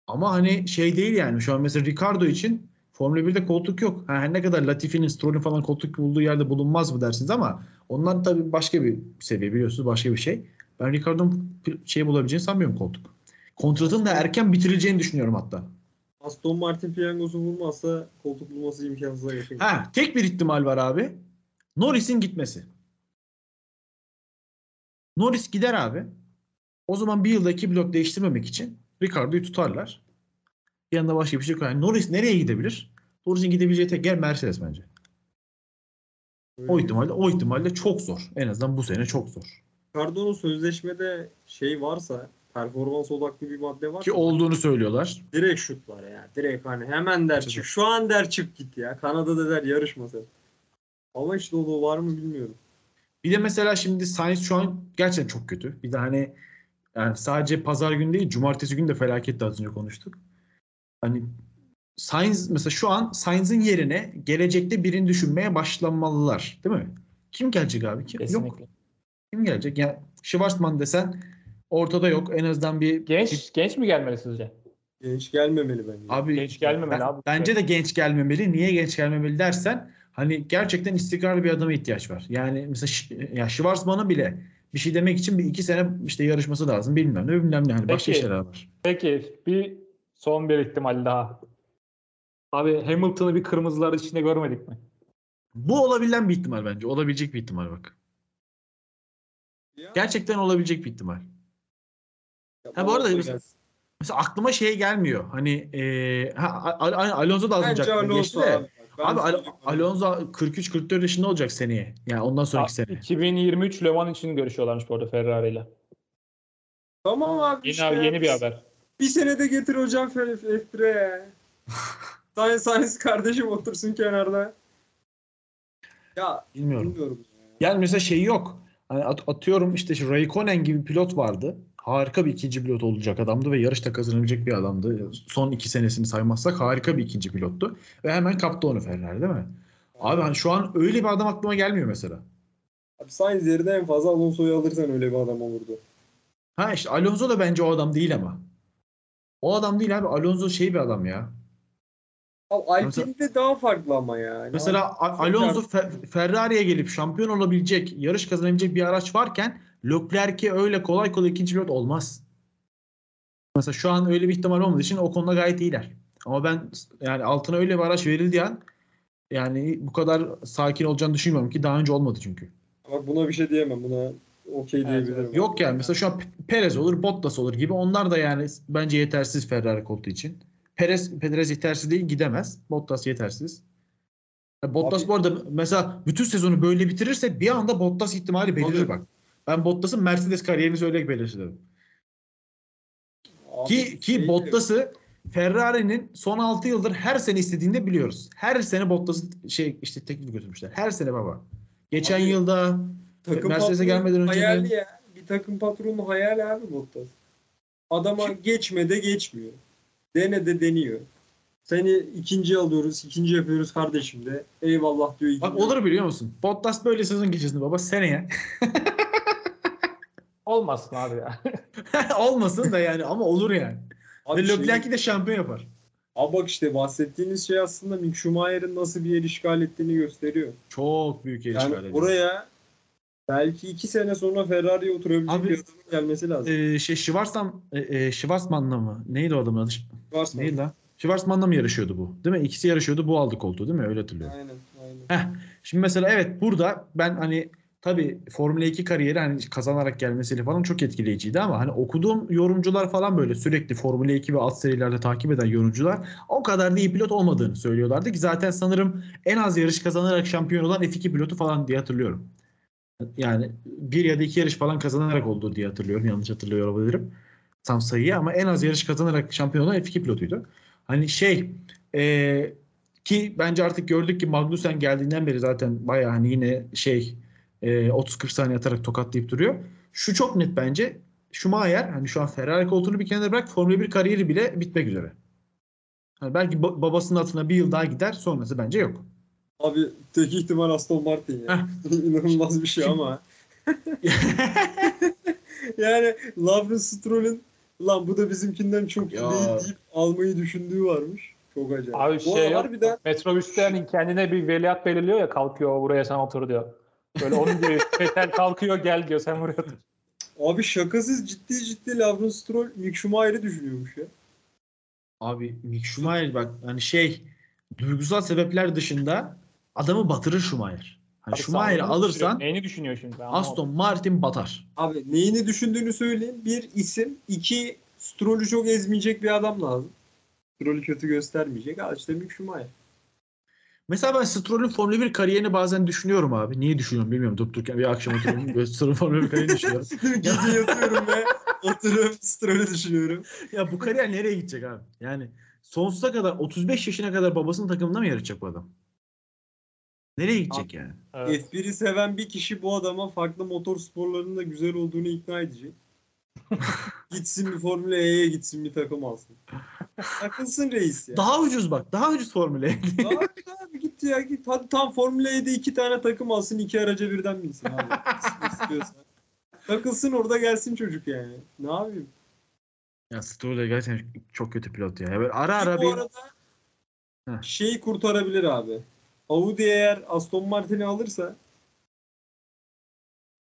Ama hani şey değil yani şu an mesela Ricardo için Formula 1'de koltuk yok. Ha, her ne kadar Latifi'nin, Stroll'ün falan koltuk bulduğu yerde bulunmaz mı dersiniz ama onlar tabii başka bir seviye biliyorsunuz başka bir şey. Ben Ricardo'nun şey bulabileceğini sanmıyorum koltuk. Kontratın da erken bitirileceğini düşünüyorum hatta. Aston Martin piyangosu bulmazsa koltuk bulması imkansıza yakın. Ha, tek bir ihtimal var abi. Norris'in gitmesi. Norris gider abi. O zaman bir yılda iki blok değiştirmemek için Ricardo'yu tutarlar. Yanında başka bir şey yok. Yani Norris nereye gidebilir? Norris'in gidebileceği tek yer Mercedes bence. Öyle. O ihtimalle o ihtimalle çok zor. En azından bu sene çok zor. Ricardo'nun sözleşmede şey varsa performans odaklı bir madde var. Ki olduğunu söylüyorlar. Direkt şut var ya. Direkt hani hemen der çık. Şu an der çık git ya. Kanada'da der yarışma sen. Ama işte o da var mı bilmiyorum. Bir de mesela şimdi Sainz şu an gerçekten çok kötü. Bir de hani yani sadece pazar günü değil, cumartesi günü de felaketti az önce konuştuk. Hani Sainz mesela şu an Sainz'in yerine gelecekte birini düşünmeye başlamalılar, değil mi? Kim gelecek abi? Kim? Yok. Kesinlikle. Kim gelecek? Yani Schwarzman desen ortada yok. En azından bir Genç genç mi gelmeli sizce? Genç gelmemeli bence. abi Genç gelmemeli ben- abi. Bence de genç gelmemeli. Niye genç gelmemeli dersen hani gerçekten istikrarlı bir adama ihtiyaç var. Yani mesela ya Schwarzman'a bile bir şey demek için bir iki sene işte yarışması lazım. Bilmem ne bilmem ne. Hani başka Peki. şeyler var. Peki bir son bir ihtimal daha. Abi Hamilton'ı bir kırmızılar içinde görmedik mi? Bu olabilen bir ihtimal bence. Olabilecek bir ihtimal bak. Ya, Gerçekten olabilecek bir ihtimal. Ha, bu arada mesela-. Mesela aklıma şey gelmiyor. Hani eee ha, Al- Al- Alonso da Bence alınacak. Alonso Geçti de. abi. Ben Abi Al-. Alonso 43-44 yaşında olacak seneye. Yani ondan sonraki sene. 2023 Le Mans için görüşüyorlarmış bu arada Ferrari ile. Tamam abi Yeni, işte. yeni bir haber. Bir senede getir hocam F- F1'e ya. [laughs] Science Science kardeşim otursun kenarda. Ya Bilmiyorum. bilmiyorum. Yani mesela şey yok. Hani at- atıyorum işte şu Raikkonen gibi pilot vardı. Harika bir ikinci pilot olacak adamdı ve yarışta kazanabilecek bir adamdı. Son iki senesini saymazsak harika bir ikinci pilottu. Ve hemen kaptı onu Ferrari değil mi? Abi hani şu an öyle bir adam aklıma gelmiyor mesela. Abi Sainz yerine en fazla Alonso'yu alırsan öyle bir adam olurdu. Ha işte Alonso da bence o adam değil ama. O adam değil abi. Alonso şey bir adam ya. Abi Alpine'de daha farklı ama ya. Mesela Alonso Fe- Ferrari'ye gelip şampiyon olabilecek, yarış kazanabilecek bir araç varken Leclerc'e öyle kolay kolay ikinci pilot olmaz. Mesela şu an öyle bir ihtimal olmadığı için o konuda gayet iyiler. Ama ben yani altına öyle bir araç verildiği an yani bu kadar sakin olacağını düşünmüyorum ki daha önce olmadı çünkü. Bak buna bir şey diyemem. Buna okey Evet, diyebilirim. Yok yani mesela şu an Perez olur, Bottas olur gibi onlar da yani bence yetersiz Ferrari koltuğu için. Perez, Perez yetersiz değil gidemez. Bottas yetersiz. Bottas Abi- bu arada mesela bütün sezonu böyle bitirirse bir anda Bottas ihtimali belirir bak. Ben Bottas'ın Mercedes kariyerini söyleyerek belirledim. Ki ki şey- Bottas'ı Ferrari'nin son 6 yıldır her sene istediğinde biliyoruz. Her sene Bottas'ı şey işte teklif götürmüşler. Her sene baba. Geçen Abi- yılda Mercedes'e gelmeden önce hayali de- ya. Bir takım patronu hayali abi Bottas. Adama geçme de geçmiyor. Dene de deniyor. Seni ikinci alıyoruz, ikinci yapıyoruz kardeşim de. Eyvallah diyor. Bak olur biliyor musun? Bottas böyle sezon geçirsin baba seneye. [laughs] Olmasın abi ya. [laughs] Olmasın da yani ama olur yani. Abi Ve şey- Leclerc'i de şampiyon yapar. Abi bak işte bahsettiğiniz şey aslında Mick Schumacher'ın nasıl bir yer işgal ettiğini gösteriyor. Çok büyük yer işgal Yani ediyor. oraya belki iki sene sonra Ferrari'ye oturabilecek Abi- bir adamın gelmesi lazım. Ee, şey Schwarzman, e, e, Schwarzman'la mı? Neydi o adamın adı? Varsa. Neydi lan? Schwarzman'la mı yarışıyordu bu? Değil mi? İkisi yarışıyordu. Bu aldı koltuğu değil mi? Öyle hatırlıyorum. Aynen, aynen. Heh. Şimdi mesela evet burada ben hani tabii Formula 2 kariyeri hani kazanarak gelmesiyle falan çok etkileyiciydi ama hani okuduğum yorumcular falan böyle sürekli Formula 2 ve alt serilerde takip eden yorumcular o kadar da iyi pilot olmadığını söylüyorlardı ki zaten sanırım en az yarış kazanarak şampiyon olan F2 pilotu falan diye hatırlıyorum. Yani bir ya da iki yarış falan kazanarak oldu diye hatırlıyorum. Yanlış hatırlıyor olabilirim. Tam sayıyı ama en az yarış kazanarak şampiyon olan F2 pilotuydu. Hani şey eee ki bence artık gördük ki Magnussen geldiğinden beri zaten bayağı hani yine şey e, 30-40 saniye atarak tokatlayıp duruyor. Şu çok net bence. Schumacher hani şu an Ferrari koltuğunu bir kenara bırak Formula 1 kariyeri bile bitmek üzere. Hani belki ba- babasının altına bir yıl daha gider sonrası bence yok. Abi tek ihtimal Aston Martin ya. [laughs] İnanılmaz bir şey ama. [laughs] yani Lawrence Stroll'ün lan bu da bizimkinden çok iyi Ya. değil deyip almayı düşündüğü varmış. Çok acayip. Abi Bu şey yok. harbiden Metrobüste hani kendine bir veliaht belirliyor ya kalkıyor buraya sen otur diyor. Böyle onun gibi Fetel kalkıyor gel diyor sen buraya otur. abi şakasız ciddi ciddi Lawrence Stroll Mick Schumacher'i düşünüyormuş ya. Abi Mick Schumacher bak hani şey duygusal sebepler dışında adamı batırır Schumacher. Hani Abi Schumacher'i alırsan Neyini düşünüyor şimdi? Ben. Aston Martin batar. Abi neyini düşündüğünü söyleyeyim. Bir isim, iki Stroll'ü çok ezmeyecek bir adam lazım. Stroll'ü kötü göstermeyecek. Al işte Mick Schumacher. Mesela ben Stroll'ün Formula 1 kariyerini bazen düşünüyorum abi. Niye düşünüyorum bilmiyorum. Durup dururken bir akşam oturuyorum. Stroll'ün Formula 1 kariyerini düşünüyorum. [laughs] Gece yatıyorum ve oturup Stroll'ü düşünüyorum. ya bu kariyer nereye gidecek abi? Yani sonsuza kadar 35 yaşına kadar babasının takımında mı yarışacak bu adam? Nereye gidecek yani? Evet. F1'i seven bir kişi bu adama farklı motor sporlarının da güzel olduğunu ikna edecek. [laughs] gitsin bir Formula E'ye gitsin bir takım alsın. Takılsın reis ya. Daha ucuz bak. Daha ucuz Formula E. Abi, abi git ya git. Hadi tam Formula E'de iki tane takım alsın iki araca birden binsin abi. İstiyorsan. Takılsın orada gelsin çocuk yani. Ne yapayım? ya Stroll gerçekten çok kötü pilot ya. Böyle ara ara bu bir arada Heh. şeyi kurtarabilir abi. Audi eğer Aston Martin'i alırsa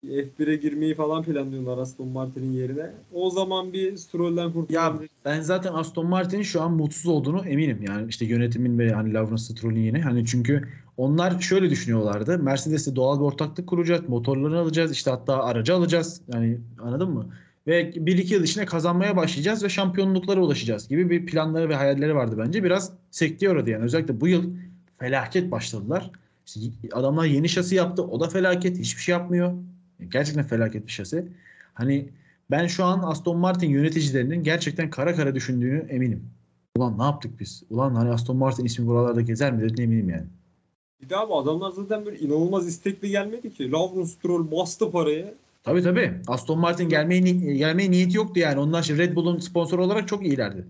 F1'e girmeyi falan planlıyorlar Aston Martin'in yerine. O zaman bir Stroll'den Ya kurtulabilir. ben zaten Aston Martin'in şu an mutsuz olduğunu eminim. Yani işte yönetimin ve hani Lawrence Stroll'ün yine. Hani çünkü onlar şöyle düşünüyorlardı. Mercedes'le doğal bir ortaklık kuracağız. Motorlarını alacağız. işte hatta aracı alacağız. Yani anladın mı? Ve 1-2 yıl içinde kazanmaya başlayacağız ve şampiyonluklara ulaşacağız gibi bir planları ve hayalleri vardı bence. Biraz sekteye uğradı yani. Özellikle bu yıl felaket başladılar. İşte adamlar yeni şasi yaptı. O da felaket. Hiçbir şey yapmıyor. Gerçekten felaket bir şasi. Hani ben şu an Aston Martin yöneticilerinin gerçekten kara kara düşündüğünü eminim. Ulan ne yaptık biz? Ulan hani Aston Martin ismi buralarda gezer mi dediğine eminim yani. Bir daha bu adamlar zaten böyle inanılmaz istekli gelmedi ki. Lawrence Stroll bastı parayı. Tabii tabii. Aston Martin gelmeye, ni- gelmeye niyeti yoktu yani. Onlar şimdi Red Bull'un sponsoru olarak çok iyilerdi.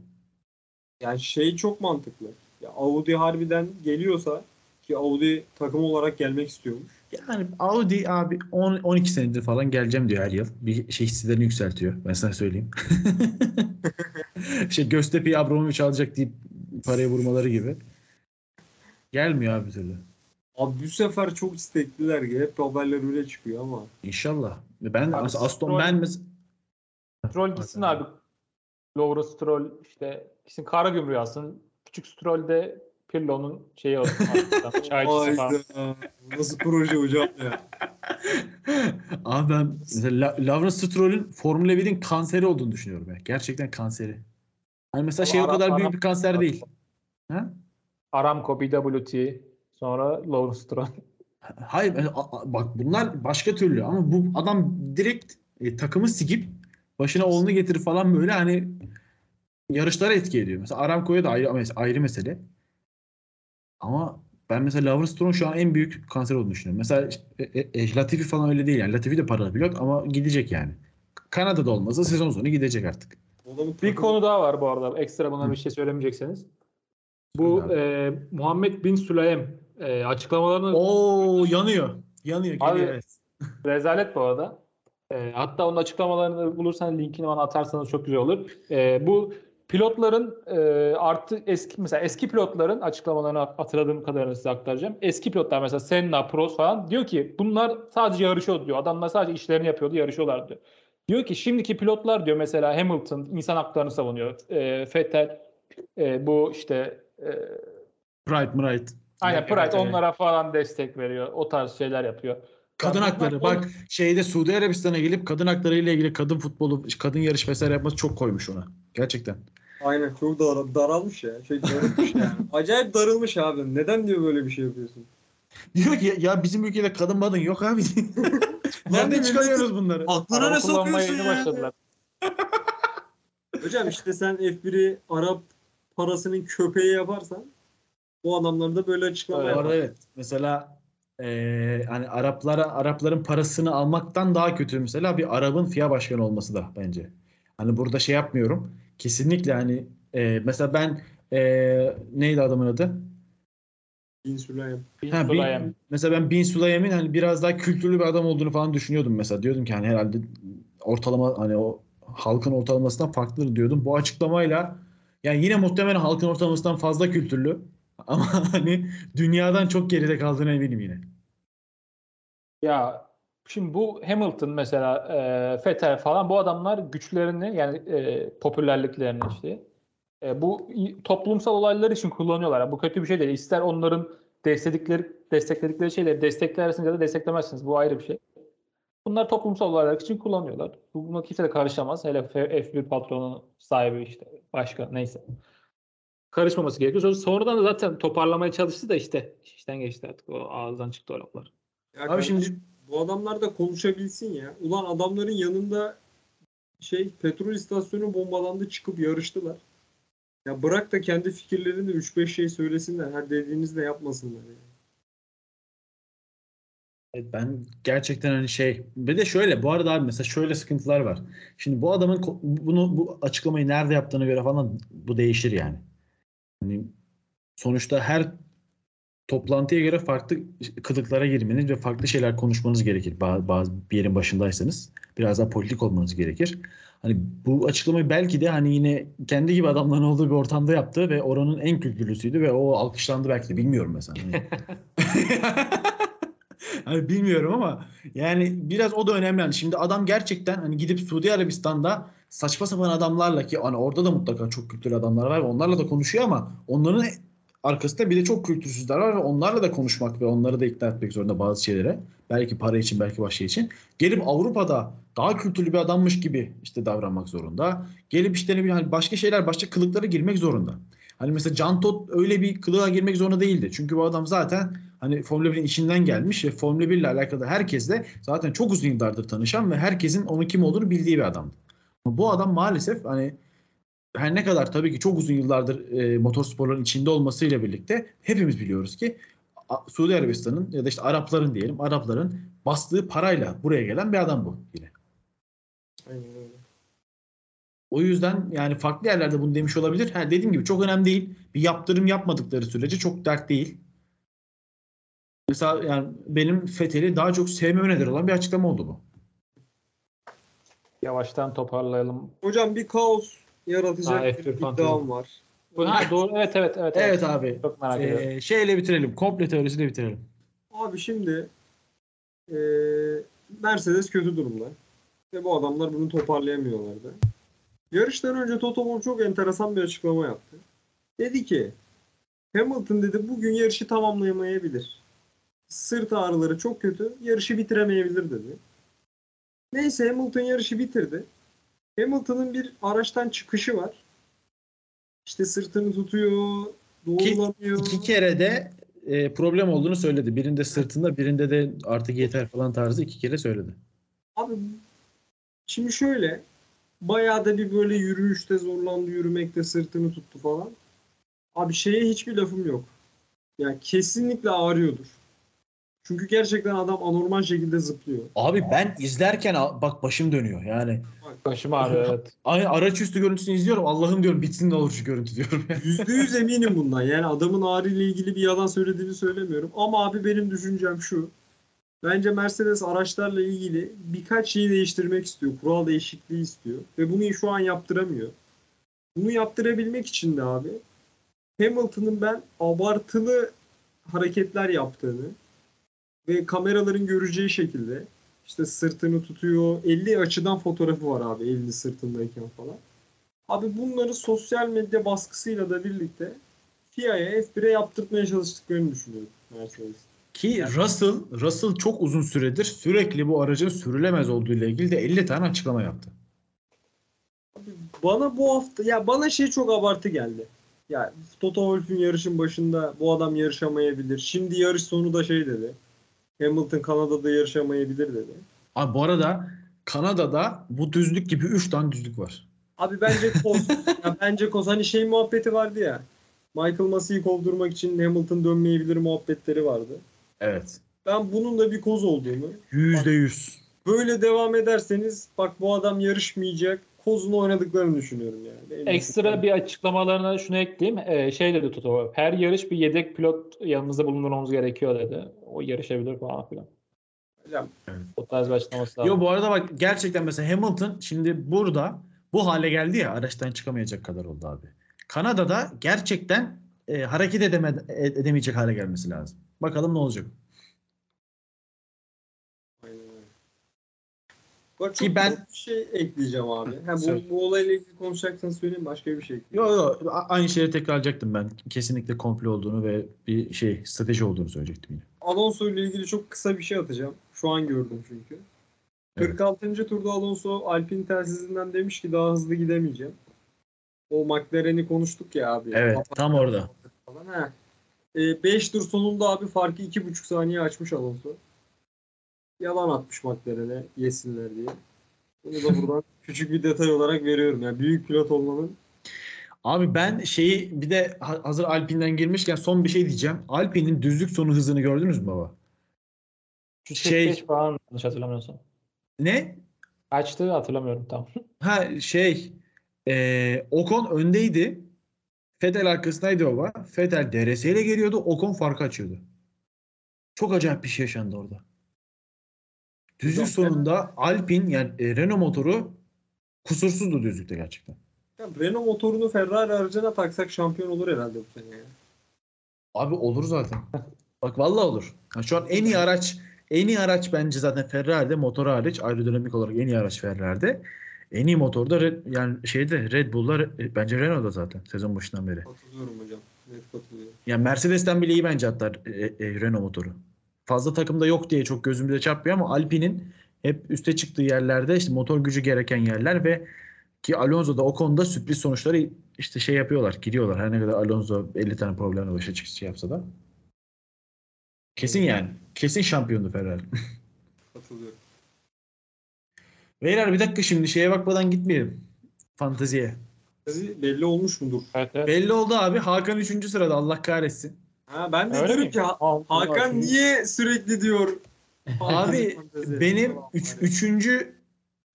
Yani şey çok mantıklı. Ya Audi harbiden geliyorsa ki Audi takım olarak gelmek istiyormuş. Yani Audi abi 10 12 senedir falan geleceğim diyor her yıl. Bir şey hisselerini yükseltiyor. Ben sana söyleyeyim. [laughs] şey Göztepe'yi Abramovich alacak deyip paraya vurmaları gibi. Gelmiyor abi türlü. Abi bu sefer çok istekliler ki hep haberler öyle çıkıyor ama. İnşallah. Ben Abi mesela Aston Stroll- ben mes- Stroll gitsin abi. Laura Stroll işte gitsin kara gümrüğü alsın. Küçük Stroll de Pirlo'nun şeyi olsun. [laughs] Çaycısı falan. Nasıl proje hocam ya? [laughs] Abi ben mesela La- Lawrence Stroll'ün Formula 1'in kanseri olduğunu düşünüyorum. Ya. Gerçekten kanseri. Hani mesela Ama şey o Arap- kadar büyük Arap- bir kanser değil. Ha? Aramco, BWT, sonra Laura Stroll. [laughs] Hayır bak bunlar başka türlü ama bu adam direkt e, takımı sikip başına oğlunu getirir falan böyle hani yarışlara etki ediyor. Mesela Aramco'ya da ayrı, ayrı mesele. Ama Ben mesela Lawrence Stroll'un şu an en büyük kanser olduğunu düşünüyorum. Mesela e, e, e, Latifi falan öyle değil yani. Latifi de paralı pilot ama gidecek yani. Kanada'da olmasa sezon sonu gidecek artık. Bir konu daha var bu arada. Ekstra buna bir şey söylemeyecekseniz. Bu e, Muhammed Bin Süleyem e, açıklamalarını Oo yanıyor. Yanıyor. Abi- evet. [laughs] rezalet bu arada. E, hatta onun açıklamalarını bulursan linkini bana atarsanız çok güzel olur. E, bu pilotların e, artı eski mesela eski pilotların açıklamalarını hatırladığım kadarıyla size aktaracağım. Eski pilotlar mesela Senna, Prost falan diyor ki bunlar sadece yarışıyordu diyor. Adamlar sadece işlerini yapıyordu, yarışıyorlar diyor. Diyor ki şimdiki pilotlar diyor mesela Hamilton insan haklarını savunuyor. E, Vettel e, bu işte e, Pride, Pride. aynen Evet, Pride evet. onlara falan destek veriyor. O tarz şeyler yapıyor. Kadın hakları. Bak şeyde Suudi Arabistan'a gelip kadın hakları ile ilgili kadın futbolu, kadın yarış vesaire yapması çok koymuş ona. Gerçekten. Aynen çok dar, daralmış ya. Şey daralmış yani. [laughs] Acayip darılmış abi. Neden diyor böyle bir şey yapıyorsun? Diyor ki ya bizim ülkede kadın madın yok abi. [laughs] Nereden çıkarıyoruz bunları? Aklına ne sokuyorsun yeni ya? başladılar. [laughs] Hocam işte sen F1'i Arap parasının köpeği yaparsan bu adamlar da böyle açıklama Evet. Yapar. evet. Mesela eee hani Araplara Arapların parasını almaktan daha kötü mesela bir Arap'ın FIA başkanı olması da bence. Hani burada şey yapmıyorum. Kesinlikle hani eee, mesela ben eee, neydi adamın adı? Bin. Bin Ha, Sulayem. bin, mesela ben Bin Sulayem'in hani biraz daha kültürlü bir adam olduğunu falan düşünüyordum mesela. Diyordum ki hani herhalde ortalama hani o halkın ortalamasından farklıdır diyordum. Bu açıklamayla yani yine muhtemelen halkın ortalamasından fazla kültürlü [laughs] ama hani dünyadan çok geride kaldığına eminim yine. Ya şimdi bu Hamilton mesela e, Vettel falan bu adamlar güçlerini yani e, popülerliklerini işte e, bu toplumsal olaylar için kullanıyorlar. Bu kötü bir şey değil. İster onların destekledikleri destekledikleri şeyleri desteklersiniz ya da desteklemezsiniz. Bu ayrı bir şey. Bunlar toplumsal olaylar için kullanıyorlar. Buna kimse de karışamaz. Hele F- F1 patronun sahibi işte başka neyse. Karışmaması gerekiyor. Sonra- Sonradan da zaten toparlamaya çalıştı da işte işten geçti artık. O ağızdan çıktı o laflar. Abi şimdi bu adamlar da konuşabilsin ya. Ulan adamların yanında şey petrol istasyonu bombalandı çıkıp yarıştılar. Ya bırak da kendi fikirlerini 3-5 şey söylesinler. Her dediğinizde yapmasınlar yani. Evet, ben gerçekten hani şey bir de şöyle bu arada abi mesela şöyle sıkıntılar var. Şimdi bu adamın bunu bu açıklamayı nerede yaptığına göre falan bu değişir yani. Hani sonuçta her toplantıya göre farklı kılıklara girmeniz ve farklı şeyler konuşmanız gerekir. Bazı, bazı bir yerin başındaysanız biraz daha politik olmanız gerekir. Hani bu açıklamayı belki de hani yine kendi gibi adamların olduğu bir ortamda yaptı ve oranın en kültürlüsüydü ve o alkışlandı belki de bilmiyorum mesela. Hani- [laughs] Hani bilmiyorum ama yani biraz o da önemli. Yani şimdi adam gerçekten hani gidip Suudi Arabistan'da saçma sapan adamlarla ki hani orada da mutlaka çok kültürlü adamlar var ve onlarla da konuşuyor ama onların arkasında bir de çok kültürsüzler var ve onlarla da konuşmak ve onları da ikna etmek zorunda bazı şeylere. Belki para için belki başka şey için. Gelip Avrupa'da daha kültürlü bir adammış gibi işte davranmak zorunda. Gelip işte ne hani başka şeyler başka kılıklara girmek zorunda. Hani mesela Can Todt öyle bir kılığa girmek zorunda değildi. Çünkü bu adam zaten hani Formula 1'in içinden gelmiş ve Formula 1 ile alakalı herkesle zaten çok uzun yıllardır tanışan ve herkesin onun kim olduğunu bildiği bir adamdı. Ama bu adam maalesef hani her ne kadar tabii ki çok uzun yıllardır e, motorsporların içinde olmasıyla birlikte hepimiz biliyoruz ki A- Suudi Arabistan'ın ya da işte Arapların diyelim Arapların bastığı parayla buraya gelen bir adam bu yine. Aynen öyle. O yüzden yani farklı yerlerde bunu demiş olabilir. Ha, dediğim gibi çok önemli değil. Bir yaptırım yapmadıkları sürece çok dert değil. Mesela yani benim Fethel'i daha çok sevmeme neden olan bir açıklama oldu bu. Yavaştan toparlayalım. Hocam bir kaos yaratacak Ha, bir F1 fantezi. iddiam var. Bu, ha, doğru. Evet evet evet. Evet abi. Çok merak ediyorum. Ee, şeyle bitirelim. Komple teorisiyle bitirelim. Abi şimdi eee, Mercedes kötü durumda. Ve bu adamlar bunu toparlayamıyorlardı. Yarıştan önce Toto Wolff çok enteresan bir açıklama yaptı. Dedi ki Hamilton dedi bugün yarışı tamamlayamayabilir. Sırt ağrıları çok kötü. Yarışı bitiremeyebilir dedi. Neyse Hamilton yarışı bitirdi. Hamilton'ın bir araçtan çıkışı var. İşte sırtını tutuyor, doğrulamıyor. İki kere de e, problem olduğunu söyledi. Birinde sırtında birinde de artık yeter falan tarzı iki kere söyledi. Abi şimdi şöyle bayağı da bir böyle yürüyüşte zorlandı yürümekte sırtını tuttu falan. Abi şeye hiçbir lafım yok. Yani kesinlikle ağrıyordur. Çünkü gerçekten adam anormal şekilde zıplıyor. Abi ben izlerken bak başım dönüyor yani. Başım ağrıyor [laughs] evet. Ay araç üstü görüntüsünü izliyorum. Allah'ım diyorum bitsin ne olur şu görüntü diyorum. Yüzde yüz eminim bundan. Yani adamın ağrı ile ilgili bir yalan söylediğini söylemiyorum. Ama abi benim düşüncem şu. Bence Mercedes araçlarla ilgili birkaç şeyi değiştirmek istiyor. Kural değişikliği istiyor. Ve bunu şu an yaptıramıyor. Bunu yaptırabilmek için de abi Hamilton'ın ben abartılı hareketler yaptığını ve kameraların göreceği şekilde işte sırtını tutuyor. 50 açıdan fotoğrafı var abi elini sırtındayken falan. Abi bunları sosyal medya baskısıyla da birlikte FIA'ya F1'e yaptırtmaya çalıştıklarını düşünüyorum Mercedes. Ki Russell, Russell çok uzun süredir sürekli bu aracın sürülemez olduğu ile ilgili de 50 tane açıklama yaptı. Abi bana bu hafta ya bana şey çok abartı geldi. Ya Toto Wolff'ün yarışın başında bu adam yarışamayabilir. Şimdi yarış sonu da şey dedi. Hamilton Kanada'da yarışamayabilir dedi. Abi bu arada Kanada'da bu düzlük gibi 3 tane düzlük var. Abi bence koz. [laughs] ya bence koz. Hani şey muhabbeti vardı ya. Michael Massey'i kovdurmak için Hamilton dönmeyebilir muhabbetleri vardı. Evet. Ben bunun da bir koz olduğunu %100. böyle devam ederseniz bak bu adam yarışmayacak. Kozunu oynadıklarını düşünüyorum yani. Ekstra bir açıklamalarına şunu ekleyeyim. Ee, şey dedi Toto. Her yarış bir yedek pilot yanımızda bulundurmamız gerekiyor dedi. O yarışabilir falan filan. Hocam, O tarz bir açıklaması lazım. Yo bu arada bak gerçekten mesela Hamilton şimdi burada bu hale geldi ya araçtan çıkamayacak kadar oldu abi. Kanada'da gerçekten e, hareket edeme, e- edemeyecek hale gelmesi lazım. Bakalım ne olacak. aynen öyle. Bak Ki çok ben- ben... bir şey ekleyeceğim abi. Ha, bu, bu olayla ilgili konuşacaksanız söyleyeyim başka bir şey ekleyeyim. Yo yo a- aynı şeyi tekrarlayacaktım ben. Kesinlikle komple olduğunu ve bir şey strateji olduğunu söyleyecektim yine. Alonso ile ilgili çok kısa bir şey atacağım. Şu an gördüm çünkü. Evet. 46. turda Alonso Alpine telsizinden demiş ki daha hızlı gidemeyeceğim. O McLaren'i konuştuk ya abi. Evet Kapat- tam orada. falan. Ha. 5 tur sonunda abi farkı 2,5 saniye açmış Alonso. Yalan atmış McLaren'e yesinler diye. Bunu da buradan [laughs] küçük bir detay olarak veriyorum. Yani büyük pilot olmanın Abi ben şeyi bir de ha- hazır Alpine'den girmişken son bir şey diyeceğim. Alpine'in düzlük sonu hızını gördünüz mü baba? şey- 345 falan yanlış hatırlamıyorsam. Ne? Kaçtı hatırlamıyorum tam. [laughs] Ha şey e, Ocon öndeydi. Vettel arkasındaydı baba. Vettel DRS ile geliyordu. Ocon farkı açıyordu. Çok acayip bir şey yaşandı orada. Düzlük sonunda Alpine yani e, Renault motoru kusursuzdu düzlükte gerçekten. Ya Renault motorunu Ferrari aracına taksak şampiyon olur herhalde bu sene. Abi olur zaten. Bak vallahi olur. Ha, şu an en iyi araç en iyi araç bence zaten Ferrari'de motoru hariç aerodinamik olarak en iyi araç Ferrari'de. En iyi motor da Red, yani şeyde Red Bull'la e, bence Renault'da zaten sezon başından beri. Katılıyorum hocam. Net katılıyorum. Yani Mercedes'ten bile iyi bence hatta e, e, Renault motoru. Fazla takımda yok diye çok gözümüze çarpmıyor ama Alpine'in hep üste çıktığı yerlerde işte motor gücü gereken yerler ve ki Alonso da o konuda sürpriz sonuçları işte şey yapıyorlar, giriyorlar. Her ne kadar Alonso 50 tane problemle başa çıkışı yapsa da. Kesin yani. Kesin şampiyondu Ferrari. [laughs] Katılıyorum. Beyler bir dakika şimdi şeye bakmadan gitmeyelim. Fanteziye. Belli olmuş mudur? Evet, evet. Belli oldu abi. Hakan 3. sırada Allah kahretsin. Ha, ben de Öyle diyorum mi? ki Ha- Hakan niye sürekli diyor Abi benim üç, üçüncü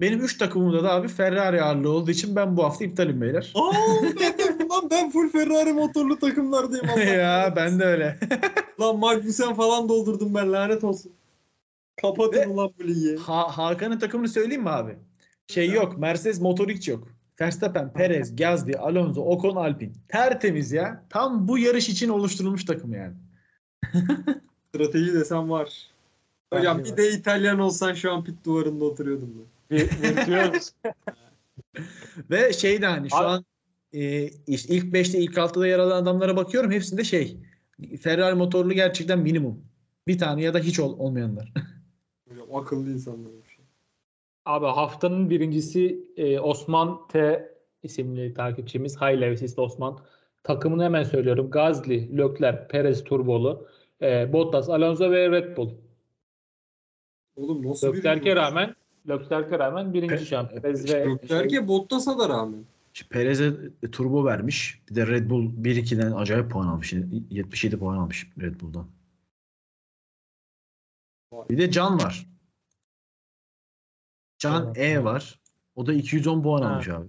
benim üç takımımda da abi Ferrari ağırlığı olduğu için ben bu hafta iptalim beyler. Aa, ben de, [laughs] lan ben full Ferrari motorlu takımlardayım. Allah ya ben de öyle. [laughs] Lan Magnussen falan doldurdum ben lanet olsun. Kapatın Ve- ulan bu ligi. Ha, Hakan'ın takımını söyleyeyim mi abi? Şey yok. Mercedes motor hiç yok. Verstappen, Perez, Gasly, Alonso, Ocon, Alpine. Tertemiz ya. Tam bu yarış için oluşturulmuş takım yani. [laughs] Strateji desem var. Hocam Bence bir de İtalyan olsan şu an pit duvarında oturuyordum ben. Bir- Virtüöz. [laughs] Ve şey de hani şu Abi- an e, işte ilk 5'te ilk 6'da yer alan adamlara bakıyorum. Hepsinde şey Ferrari motorlu gerçekten minimum. Bir tane ya da hiç ol- olmayanlar. [laughs] Hocam akıllı insanlarmış. Abi haftanın birincisi e, Osman T isimli takipçimiz. High Levisist Osman. Takımını hemen söylüyorum. Gazli, Lökler, Perez Turbolu, e, Bottas, Alonso ve Red Bull. Oğlum nasıl bir Lökler'e rağmen Lökler'e rağmen birinci şampiyon. Perez ve Leclerc'e Bottas'a da rağmen. İşte Perez'e turbo vermiş. Bir de Red Bull 1-2'den acayip puan almış. 77 puan almış Red Bull'dan. Bir de Can var. Can. E var. O da 210 puan Ha. almış abi.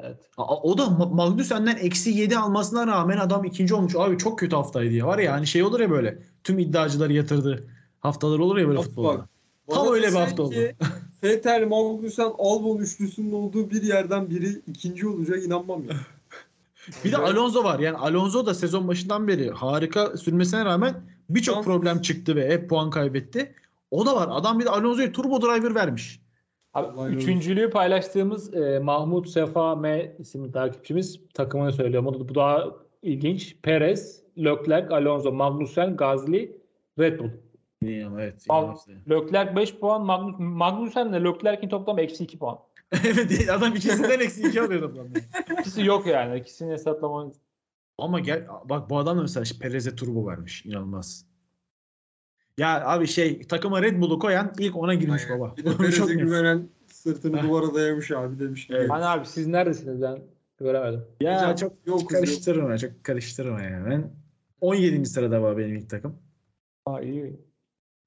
Evet. Aa, O da Ma- Magnussen'den eksi 7 almasına rağmen adam ikinci olmuş. Abi çok kötü haftaydı ya. Var ya hani şey olur ya böyle. Tüm iddiacıları yatırdı. Haftalar olur ya böyle Bak, futbolda. bak. Tam öyle bir hafta ki Vettel, Magnussen, Albon üçlüsünün olduğu bir yerden biri ikinci olacak inanmam ya. [laughs] Bir de Alonso var. Yani Alonso da sezon başından beri harika sürmesine rağmen birçok problem çıktı ve hep puan kaybetti. O da var. Adam bir de Alonso'ya turbo driver vermiş. Abi, Vallahi üçüncülüğü paylaştığımız e, Mahmut Sefa M isimli takipçimiz takımını söylüyor. Bu, bu daha ilginç. Perez, Leclerc, Alonso, Magnussen, Gasly, Red Bull. Evet. İşte. Leclerc 5 puan, Magnus, Magnussen ile Leclerc'in toplam eksi 2 puan. [laughs] evet adam ikisinden eksi iki alıyor toplamda. İkisi yok yani. İkisini hesaplama. Ama gel bak bu adam da mesela Perez'e turbo vermiş. İnanılmaz. Ya abi şey takıma Red Bull'u koyan ilk ona girmiş baba. Bir de [laughs] Perez'e güvenen sırtını duvara dayamış abi demiş. Evet. Hani abi siz neredesiniz ben göremedim. Ya Hocam, çok yokuz, karıştırma, çok karıştırma ya. Ben 17. sırada var benim ilk takım. Ha iyi.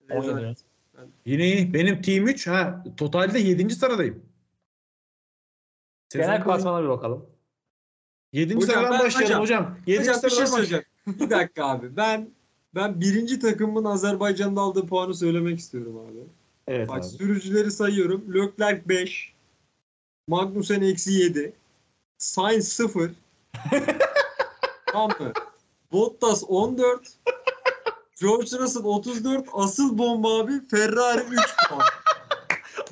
Rezalet. 17. Yine iyi. Benim Team 3 ha totalde 7. sıradayım. Genel klasmana bir bakalım. 7. Hocam, sıradan başlayalım hocam, hocam. 7. Hocam bir şey sıradan başlayalım. Bir dakika abi. Ben ben birinci takımın Azerbaycan'da aldığı puanı söylemek istiyorum abi. Evet Bak abi. sürücüleri sayıyorum. Leclerc 5. Magnussen eksi 7. Sainz 0. [laughs] tamam mı? Bottas 14. George Russell 34. Asıl bomba abi Ferrari 3 puan.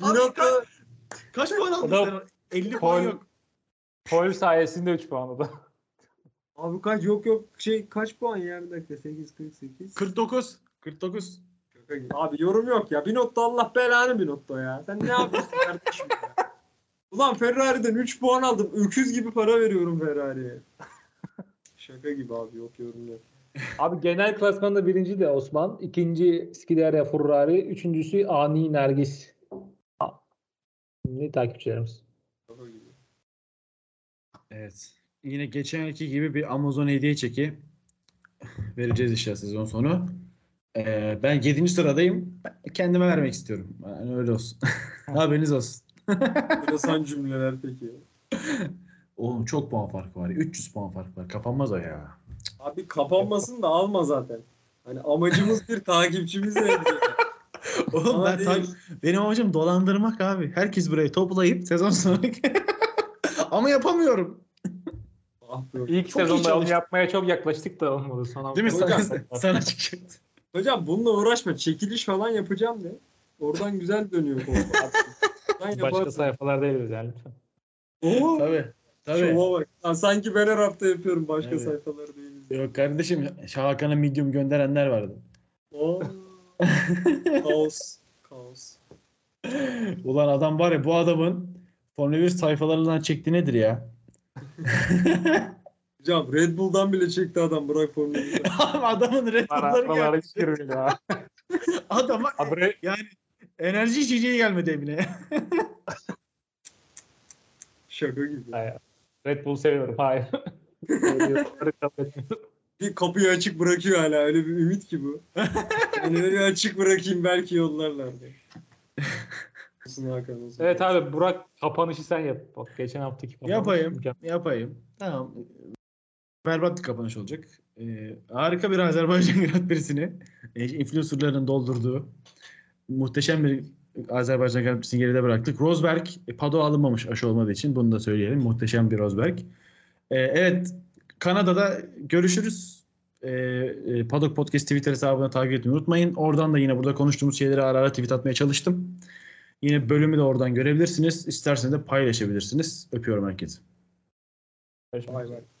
[laughs] Binotto Kaç puan aldın O da sen? 50 puan yok. Pol sayesinde 3 puan da. Abi kaç yok yok şey kaç puan ya bir dakika 8 48. 49. 49. Şaka gibi. Abi yorum yok ya. Binotto Allah belanı Binotto ya. Sen ne yapıyorsun [laughs] kardeşim ya? Ulan Ferrari'den 3 puan aldım. Öküz gibi para veriyorum Ferrari'ye. [laughs] Şaka gibi abi yok yorum yok. Abi genel klasmanda birinci de Osman. ikinci Scuderia Ferrari. Üçüncüsü Ani Nergis. Ne takipçilerimiz? Evet. Yine geçenki gibi bir Amazon hediye çeki vereceğiz işte sezon sonu. Ee, ben 7. sıradayım. Kendime vermek istiyorum. Yani öyle olsun. [laughs] Haberiniz olsun. Enteresan cümleler peki. [laughs] Oğlum çok puan farkı var. 300 puan farkı var. Kapanmaz o ya. Abi kapanmasın da alma zaten. Hani amacımız bir takipçimizi elde. [laughs] Oğlum ben değil. tak- benim amacım dolandırmak abi. Herkes burayı toplayıp sezon sonu ama yapamıyorum. Ah be. İlk Çok sezonda onu yapmaya çok yaklaştık da olmadı. Sonra Değil mi? Hocam- Sana, sana çıkacaktı. Hocam bununla uğraşma. Çekiliş falan yapacağım de. Oradan güzel dönüyor konu. [laughs] Başka yaparsın. sayfalar değiliz yani lütfen. Oo, Tabii. Tabii. Şova bak. Lan sanki ben her hafta yapıyorum. Başka Evet. sayfalar değiliz. Yok kardeşim Şahakan'a medium gönderenler vardı. Oo. [laughs] Kaos. Kaos. Ulan adam var ya bu adamın Formula 1 sayfalarından çekti nedir ya? [laughs] Hocam Red Bull'dan bile çekti adam. Bırak Formula [laughs] 1'i. Adamın Red Bull'ları geldi. hiç girmiyor ya. [laughs] Adama Abi Red- yani enerji içeceği gelmedi evine. Şaka gibi. Hayır. Red Bull seviyorum. Hayır. Bir kapıyı açık bırakıyor hala. Öyle bir ümit ki bu. Yani öyle açık bırakayım belki yollarlar diye. Evet abi Burak kapanışı sen yap. Bak geçen haftaki kapanış. yapayım. mükemmel. Yapayım. Tamam. Berbat bir kapanış olacak. Ee, harika bir Azerbaycan [laughs] Grand Prix'sini e, influencerların doldurduğu muhteşem bir Azerbaycan Grand Prix'sini geride bıraktık. Rosberg e, Pado alınmamış aşı olmadığı için bunu da söyleyelim. Muhteşem bir Rosberg. Ee, evet Kanada'da görüşürüz. Ee, e, Paddock Podcast Twitter hesabını takip etmeyi unutmayın. Oradan da yine burada konuştuğumuz şeyleri ara ara tweet atmaya çalıştım. Yine bölümü de oradan görebilirsiniz. İsterseniz de paylaşabilirsiniz. Öpüyorum herkese. Üzere. vay.